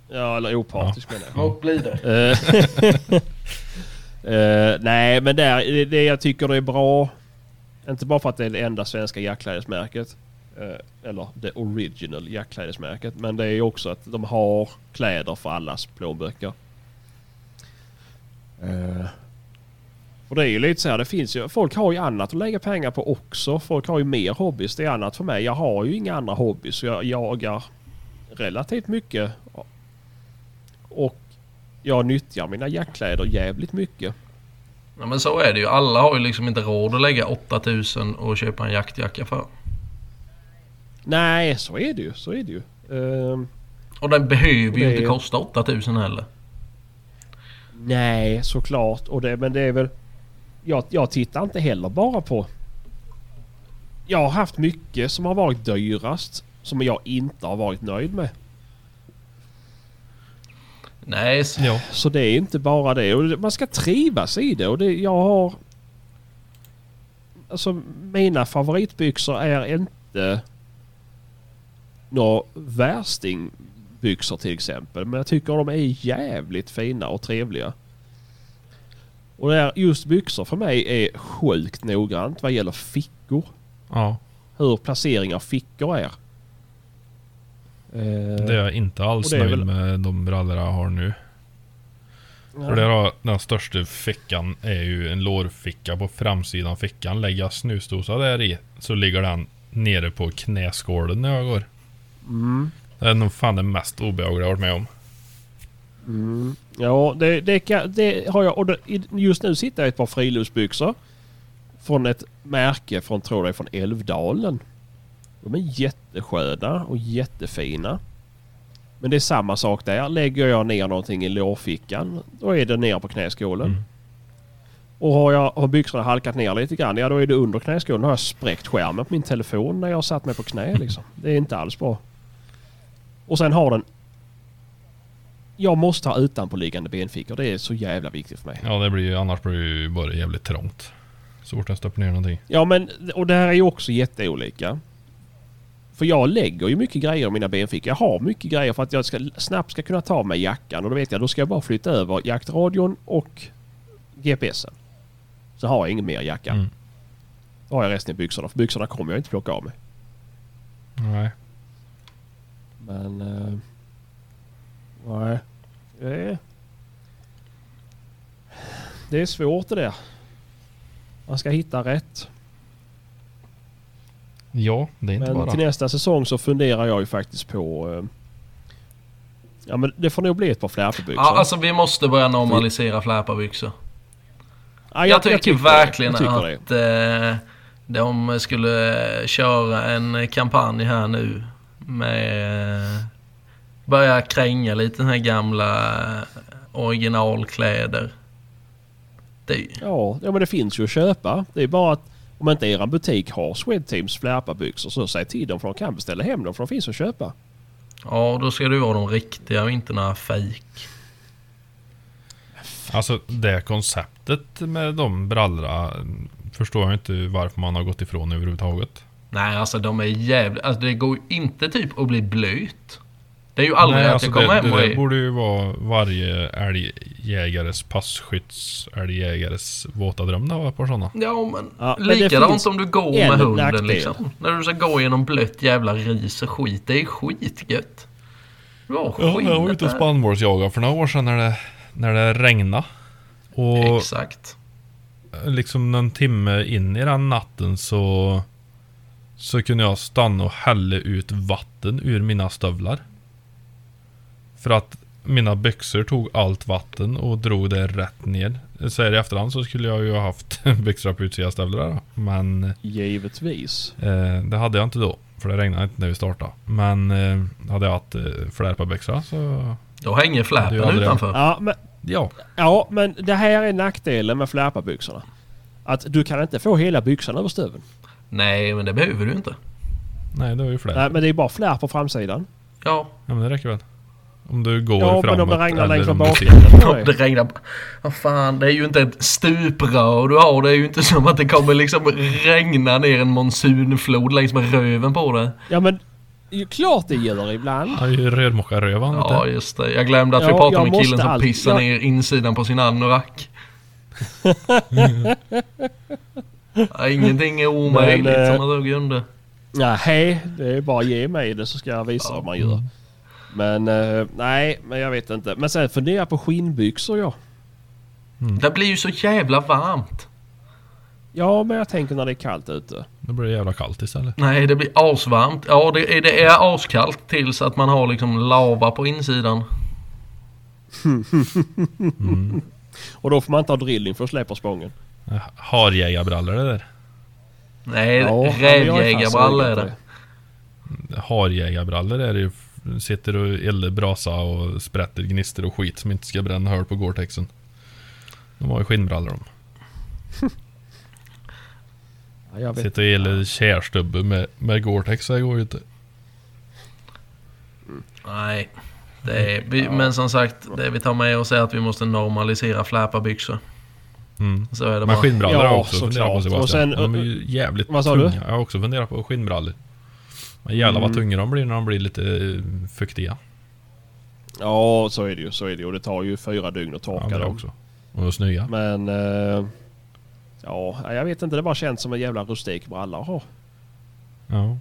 A: Ja, eller opartisk menar jag.
C: Och blir det.
A: Eh, nej, men där, det, det jag tycker det är bra. Inte bara för att det är det enda svenska jackklädesmärket. eh, eller det original jackklädesmärket. Men det är också att de har kläder för allas plånböcker. Uh, och det är ju lite så här, det finns ju, folk har ju annat att lägga pengar på också. Folk har ju mer hobbys. Det är annat för mig. Jag har ju inga andra hobbys. Så jag jagar relativt mycket. Och jag nyttjar mina jackkläder jävligt mycket.
C: Ja, men så är det ju. Alla har ju liksom inte råd att lägga 8000 och köpa en jaktjacka för.
A: Nej, så är det ju. Så är det ju. Ehm,
C: Och den behöver ju
A: Det
C: inte kosta 8000 heller.
A: nej, såklart. Och det, men det är väl... Jag, jag tittar inte heller bara på... Jag har haft mycket som har varit dyrast. Som jag inte har varit nöjd med.
C: Nej, s-
B: Ja.
A: Så det är inte bara det. Och man ska trivas i det. Och det, jag har... Alltså mina favoritbyxor är inte... några värstingbyxor till exempel. Men jag tycker de är jävligt fina och trevliga. Och det är just byxor för mig är sjukt noggrant vad gäller fickor.
B: Ja,
A: Hur placering av fickor är. Eh,
B: det är jag inte alls nöjd
A: väl-
B: med de brallor jag har nu. För det har, den största fickan är ju en lårficka på framsidan fickan. Lägger jag snusdosa där i så ligger den nere på knäskålen när jag går.
A: Mm.
B: Det är nog fan det mest obehagliga jag varit med om.
A: Mm. Ja, det, det, kan, det har jag. Och det, just nu sitter jag i ett par friluftsbyxor. Från ett märke från, tror jag, från Älvdalen. De är jättesköna och jättefina. Men det är samma sak där. Lägger jag ner någonting i lårfickan, då är det ner på knäskålen.
B: Mm.
A: Och har, jag, har byxorna halkat ner lite grann, ja då är det under knäskålen. Då har jag spräckt skärmen på min telefon när jag satt mig på knä liksom. Det är inte alls bra. Och sen har den... Jag måste ha utanpåliggande benfickor. Det är så jävla viktigt för mig.
B: Ja, det blir ju, annars blir det ju bara jävligt trångt. Så fort jag stoppar ner någonting.
A: Ja men, och det här är ju också jätteolika. För jag lägger ju mycket grejer i mina benfickor. Jag har mycket grejer för att jag ska, snabbt ska kunna ta mig jackan. Och då vet jag, då ska jag bara flytta över jaktradion och GPSen. Så har jag inget mer i jackan.
B: Mm.
A: Då har jag resten i byxorna. För byxorna kommer jag inte plocka av mig.
B: Nej.
A: Men... eh, nej. Det är... Det är svårt det där. Man ska hitta rätt.
B: Ja, det är inte
A: Men
B: bara.
A: till nästa säsong så funderar jag ju faktiskt på... eh, Ja men det får nog bli ett par flärpebyxor.
C: Ja, alltså vi måste börja normalisera flärparbyxor.
A: Ja,
C: Jag, tycker verkligen
A: det. Jag tycker
C: att eh, de skulle köra en kampanj här nu med... Börja kränga lite den här gamla eh, originalkläder. Det,
A: Ja, ja men det finns ju att köpa. Det är bara att om inte eran butik har Swedteams flärpabyxor så säg till dem för de kan beställa hem dem för de finns att köpa.
C: ja, då ska det vara de riktiga och inte några fake.
B: Alltså det konceptet med de brallorna förstår jag inte varför man har gått ifrån överhuvudtaget.
C: Nej, alltså de är jävligt... Alltså det går inte typ att bli blöt. Det är ju aldrig
B: Nej,
C: att
B: alltså
C: jag kommer
B: det,
C: hem
B: det
C: och
B: där
C: är...
B: borde ju vara varje älgjägares passkytts älgjägares våta dröm det var på sådana.
C: Ja, men
A: Ja, men det
C: likadant som du går med hunden liksom. När du ska gå genom blött jävla ris och skit. Det är skitgött. Har
B: Ja, jag var ute och spannmålsjagade för några år sedan när det, när det regnade. Och
C: Exakt.
B: liksom en timme in i den natten så Så kunde jag stanna och hälla ut vatten ur mina stövlar. För att mina byxor tog allt vatten och drog det rätt ner. Så här i efterhand så skulle jag ju ha haft byxor på utsidan stövlar. Men
A: Givetvis.
B: eh, det hade jag inte då. För det regnade inte när vi startade. Men eh, hade jag haft eh, flärpabyxor så
C: Då hänger
B: är
C: fläpen
B: aldrig-
C: utanför.
A: Ja men,
B: ja.
A: ja, men det här är nackdelen med flärpabyxorna. Att du kan inte få hela byxan över stöveln.
C: Nej, men det behöver du inte.
B: Nej det var ju flärp.
A: Nej, men det är bara flärp på framsidan.
C: Ja,
B: Ja men det räcker väl. Om du går
A: Ja,
B: framåt
A: men om det regnar
B: eller
A: längs
B: om
A: med
C: det regnar... Vad fan, det är ju inte ett stuprör du har. Det är ju inte som att det kommer liksom regna ner en monsunflod längs med röven på det.
A: Ja men, ju klart det gäller ibland.
B: Han är ju rörmokarrövan vet
C: Ja, just det. Jag glömde att vi
A: Ja,
C: pratade
A: jag
C: om killen som pissar
A: jag-
C: ner insidan på sin anorak. ja, ingenting är omöjligt
A: Men, eh,
C: som man drog under.
A: Nej, det är bara ge mig det så ska jag visa vad man gör. Men eh, nej, men jag vet inte. Men sen fundera på skinnbyxor ja.
C: Det blir ju så jävla varmt.
A: Ja, men jag tänker när det är kallt ute.
B: Då blir det jävla kallt istället.
C: Nej, det blir asvarmt. Ja, det är, det är askallt tills att man har liksom lava på insidan.
A: Och då får man inte ha drilling för att släppa spången.
B: Harjägarbrallor det där.
C: Nej,
A: Ja, jag
C: rävjägarbrallor är det.
B: Harjägarbrallor är det ju. Sitter och eldar brasa och sprätter gnistor och skit som inte ska bränna hål på Gore-Texen. De har ju skinnbrallor de.
A: Ja.
B: Sitter och eldar kärstubbe med, med Gore-Tex, det går ju inte.
C: Nej. Det är, vi, Men som sagt, det vi tar med oss är att vi måste normalisera fläparbyxor.
B: Mm.
C: Så är det
B: Men skinnbrallor har
A: Ja,
B: jag också funderat på. Sebastian.
A: Och sen-
B: de är ju jävligt
A: Vad sa
B: tunga.
A: du?
B: Jag har också funderat på skinnbrallor. Men jävlar vad
A: Mm.
B: tunga de blir när de blir lite eh, fuktiga.
A: Ja, så är det ju. Så är det ju. Och det tar ju fyra dygn att
B: Ja,
A: torka
B: det
A: dem.
B: också. Och snygga.
A: Men... Eh, ja, jag vet inte. Det bara känns som en jävla rustik bralla att ha.
B: Ja.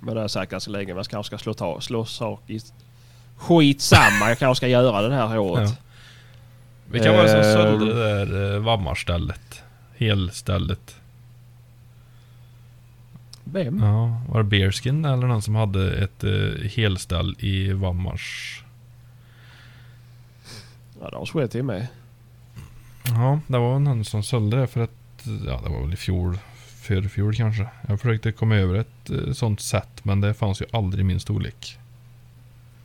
A: Men det har jag sagt ganska länge. Jag kanske ska slå, ta, slå sak i... Skitsamma. Jag kanske ska göra det här året.
B: Ja. Vilka var det som sålde det där eh, Vammarstället? Helstället?
A: Vem?
B: Ja, var det Bearskin eller någon som hade ett eh, helställ i Vammars?
A: Ja, det har Swedteam med.
B: Ja, det var någon som sålde det för att, ja det var väl i fjol, förfjol kanske. Jag försökte komma över ett eh, sånt sätt men det fanns ju aldrig i min storlek.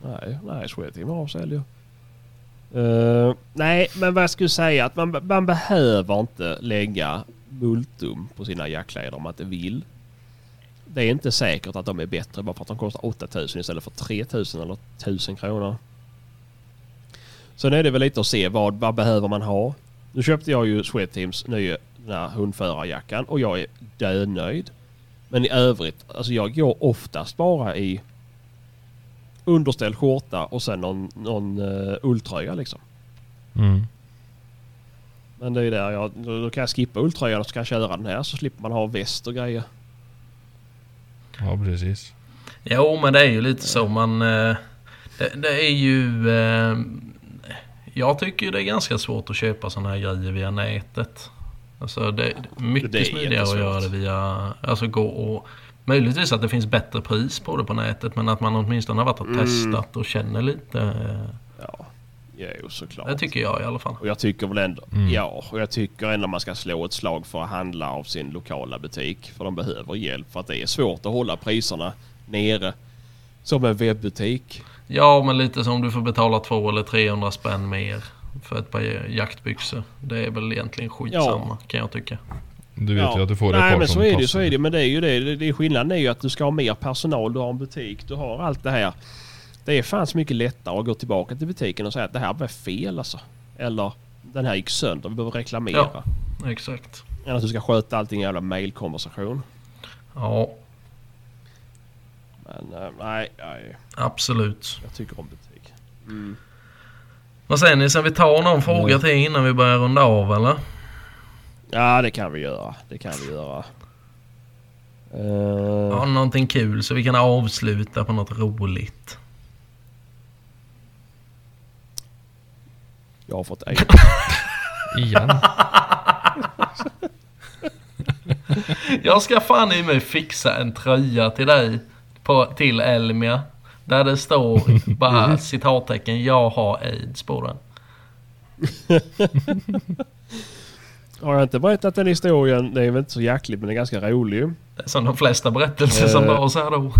A: Nej, nej Swedteam har säljer. Uh, nej, men vad jag skulle säga att man, man behöver inte lägga multum på sina jackkläder om man inte vill. Det är inte säkert att de är bättre bara för att de kostar 8000 istället för 3000 eller 1000 kronor. Sen är det väl lite att se vad, vad behöver man ha. Nu köpte jag ju Swedteams nya hundförarjackan och jag är dönöjd. Men i övrigt, alltså jag går oftast bara i underställd skjorta och sen någon, någon uh, ulltröja liksom.
B: Mm.
A: Men det är där jag, då kan jag skippa ulltröjan och så kan jag köra den här så slipper man ha väst och grejer.
B: Ja, precis.
C: Jo, men det är ju lite så man... eh, Det, det är ju... eh, Jag tycker det är ganska svårt att köpa sådana här grejer via nätet. Alltså det är mycket
A: Det är
C: smidigare att göra det via... Alltså gå och... Möjligtvis att det finns bättre pris på det på nätet men att man åtminstone har varit och
A: Mm.
C: testat och känner lite. eh,
A: Ja, jo såklart.
C: Det tycker jag i alla fall.
A: Och jag tycker väl ändå,
B: Mm.
A: ja, och jag tycker ändå man ska slå ett slag för att handla av sin lokala butik. För de behöver hjälp för att det är svårt att hålla priserna nere. Som en webbutik.
C: Ja, men lite som du får betala 200 eller 300 spänn mer för ett par jaktbyxor. Det är väl egentligen skitsamma kan jag tycka.
B: Du vet ju att du får ett
A: Nej
B: par
A: men
B: som
A: så är det
B: passar.
A: så är det Men det är ju det. det, det skillnaden är ju att du ska ha mer personal, du har en butik, du har allt det här. Det är fan så mycket lättare att gå tillbaka till butiken och säga att det här var fel alltså. Eller den här gick sönder, vi behöver reklamera.
C: Ja. Exakt.
A: Än att du ska sköta allting i jävla mailkonversation.
C: Ja,
A: Men eh, nej, nej,
C: absolut.
A: jag tycker om butik. Mm.
C: Vad säger ni? Ska vi ta någon fråga till innan vi börjar runda av eller?
A: Ja det kan vi göra. Det kan vi göra.
C: Har ni någonting kul så vi kan avsluta på något roligt?
A: Jag har fått en.
B: Igen.
C: Jag ska fan i mig fixa en tröja till dig på, till Elmia. Där det står bara citattecken jag har aids på den.
A: Har jag inte berättat den historien? Det är väl inte så jäkligt men det är ganska rolig
C: som de flesta berättelser som
A: Eh.
C: dras här då.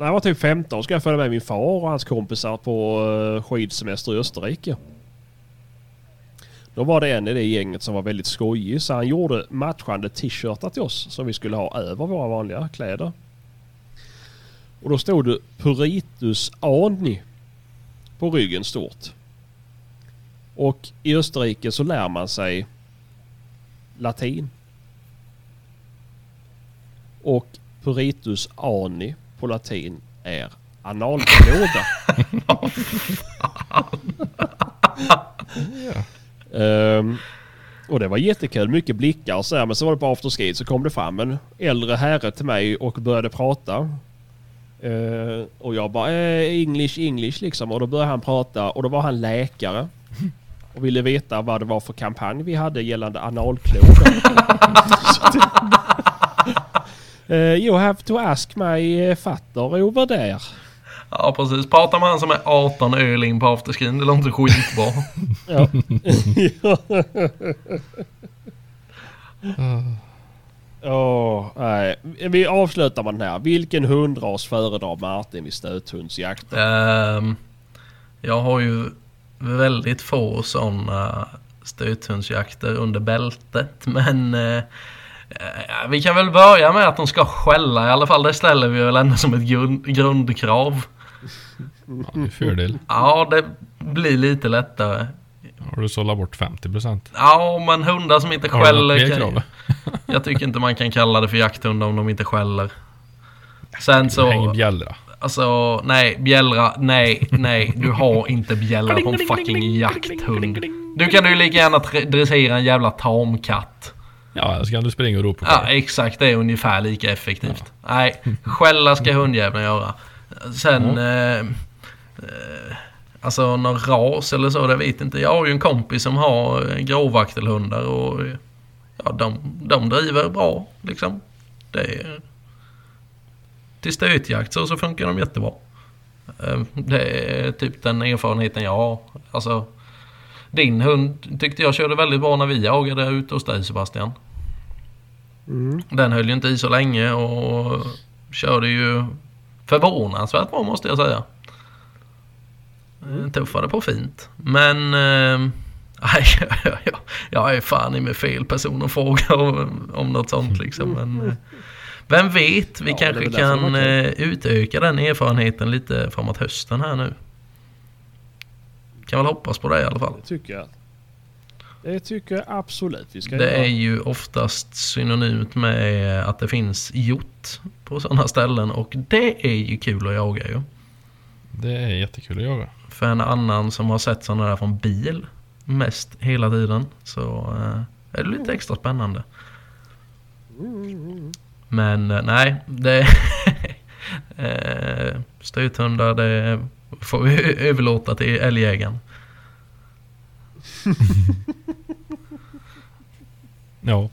A: När jag var typ 15 ska jag följa med min far och hans kompisar på eh, skidsemester i Österrike. Då var det en i det gänget som var väldigt skojig så han gjorde matchande t-shirtar till oss som vi skulle ha över våra vanliga kläder. Och då stod det Puritus Ani på ryggen stort. Och i Österrike så lär man sig latin. Och Puritus Ani på latin är analklåda. Ehm, och det var jättekul. Mycket blickar och så här. Men så var det på afterski så kom det fram en äldre herre till mig och började prata. Eh, och jag bara eh, English, English liksom. Och då började han prata och då var han läkare. Och ville veta vad det var för kampanj vi hade gällande analklåda. Eh, you have to ask my eh, fatter over there.
C: Ja precis. Prata med han som är 18 öl in på afterskin. Det låter skitbra.
A: Ja. Åh, nej. Vi avslutar med den här. Vilken hundras föredrar Martin vid stöthundsjakt?
C: Ehm, jag har ju väldigt få sådana stöthundsjakter under bältet. Men eh, vi kan väl börja med att de ska skälla i alla fall. Det ställer vi väl ändå som ett grund, grundkrav.
B: Ja, det är fördel.
C: Ja, det blir lite lättare.
B: Har du sållat bort 50%?
C: Ja, men hundar som inte
B: Har du något
C: skäller
B: mer
C: kan-
B: krav?
C: Jag tycker inte man kan kalla det för jakthund om de inte skäller. Sen så...
B: Hänger bjällra.
C: Alltså, nej, bjällra, nej, nej. Du har inte bjällra på en fucking jakthund. Du kan ju lika gärna dressera en jävla tamkatt.
B: Ja, så kan du springa och ropa på
C: Ja, exakt. Det är ungefär lika effektivt. Nej, skälla ska hundjäveln göra. Sen... Eh, eh, alltså någon ras eller så, det vet inte. Jag har ju en kompis som har eh, gråvaktelhundar och... Ja, de, de driver bra liksom. Det är... Till stötjakt så, så funkar de jättebra. Eh, Det är typ den erfarenheten jag har. Alltså... Din hund tyckte jag körde väldigt bra när vi jagade ute hos dig Sebastian. Den höll ju inte i så länge och körde ju förvånansvärt bra måste jag säga. Mm. Tuffade på fint. Men... Eh, jag, jag, jag är fan i mig fel person att fråga om, om något sånt liksom. Men, eh, vem vet, vi
A: Ja,
C: kanske kan- eh, utöka den erfarenheten lite framåt hösten här nu. Kan väl hoppas på det i alla fall.
A: Det tycker jag. Det tycker jag absolut vi ska
C: Det
A: göra.
C: är ju oftast synonymt med att det finns hjort på sådana ställen och det är ju kul att jaga ju.
B: Det är jättekul att jaga.
C: För en annan som har sett sådana där från bil mest hela tiden så eh, är det lite extra spännande. Men eh, nej, det eh, stöthundar det får vi överlåta till älgjägaren.
B: Ja.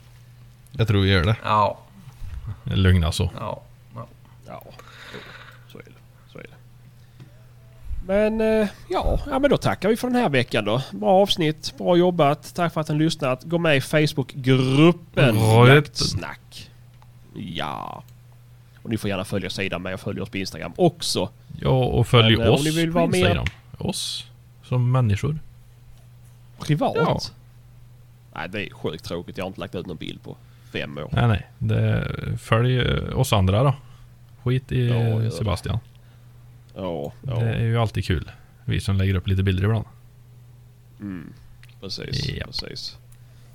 B: Jag tror vi gör det.
C: Ja,
B: Lugna så.
C: ja, ja.
A: Ja, så är det. Så är det. Men eh, ja, ja, men då tackar vi för den här veckan då. Bra avsnitt, bra jobbat. Tack för att ni lyssnat. Gå med i Facebookgruppen. Jaktsnack. Ja. Och ni får gärna följa sidan med och följa oss på Instagram också.
B: Ja, och följ
A: Men, eh, om
B: oss
A: ni vill
B: på
A: vara mer-
B: Instagram. Oss. Som människor.
A: Privat.
B: Ja.
A: Nej, det är sjukt tråkigt. Jag har inte lagt ut någon bild på fem år.
B: Nej, nej. Det, följ eh, oss andra då. Skit i
A: Ja.
B: Sebastian.
A: Ja, ja.
B: Det är ju alltid kul. Vi som lägger upp lite bilder ibland.
A: Mm, precis,
B: Ja.
A: precis.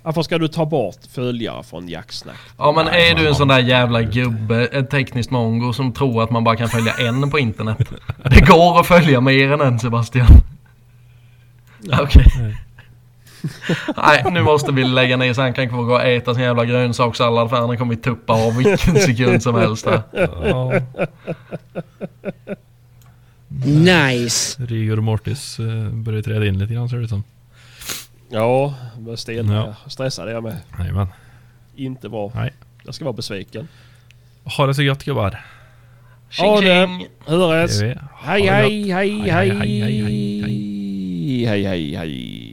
A: Varför ska du ta bort följare från Jacksnack?
C: Ja men
B: Nej,
C: är du en sån där jävla gubbe, ett tekniskt mongo som tror att man bara kan följa en på internet? Det går att följa mer än en Sebastian. Okej.
B: Nej.
C: Nej, nu måste vi lägga ner så han kan få gå och äta sin jävla grönsakssallad för han kommer tuppa av vilken sekund som helst där.
B: Ja,
D: Nice.
B: Rigor och Mortis eh, börjar träda in lite grann ser det ut som.
A: Ja, vad sten.
B: Ja.
A: Stressad är jag med.
B: Jajamän.
A: Inte bra.
B: Nej.
A: Jag ska vara besviken.
B: Ha det så gött gubbar.
C: Tjing.
B: Ha
A: Hej
B: det
A: hej
B: hej, hej, hej, hej,
A: hej hej hej hej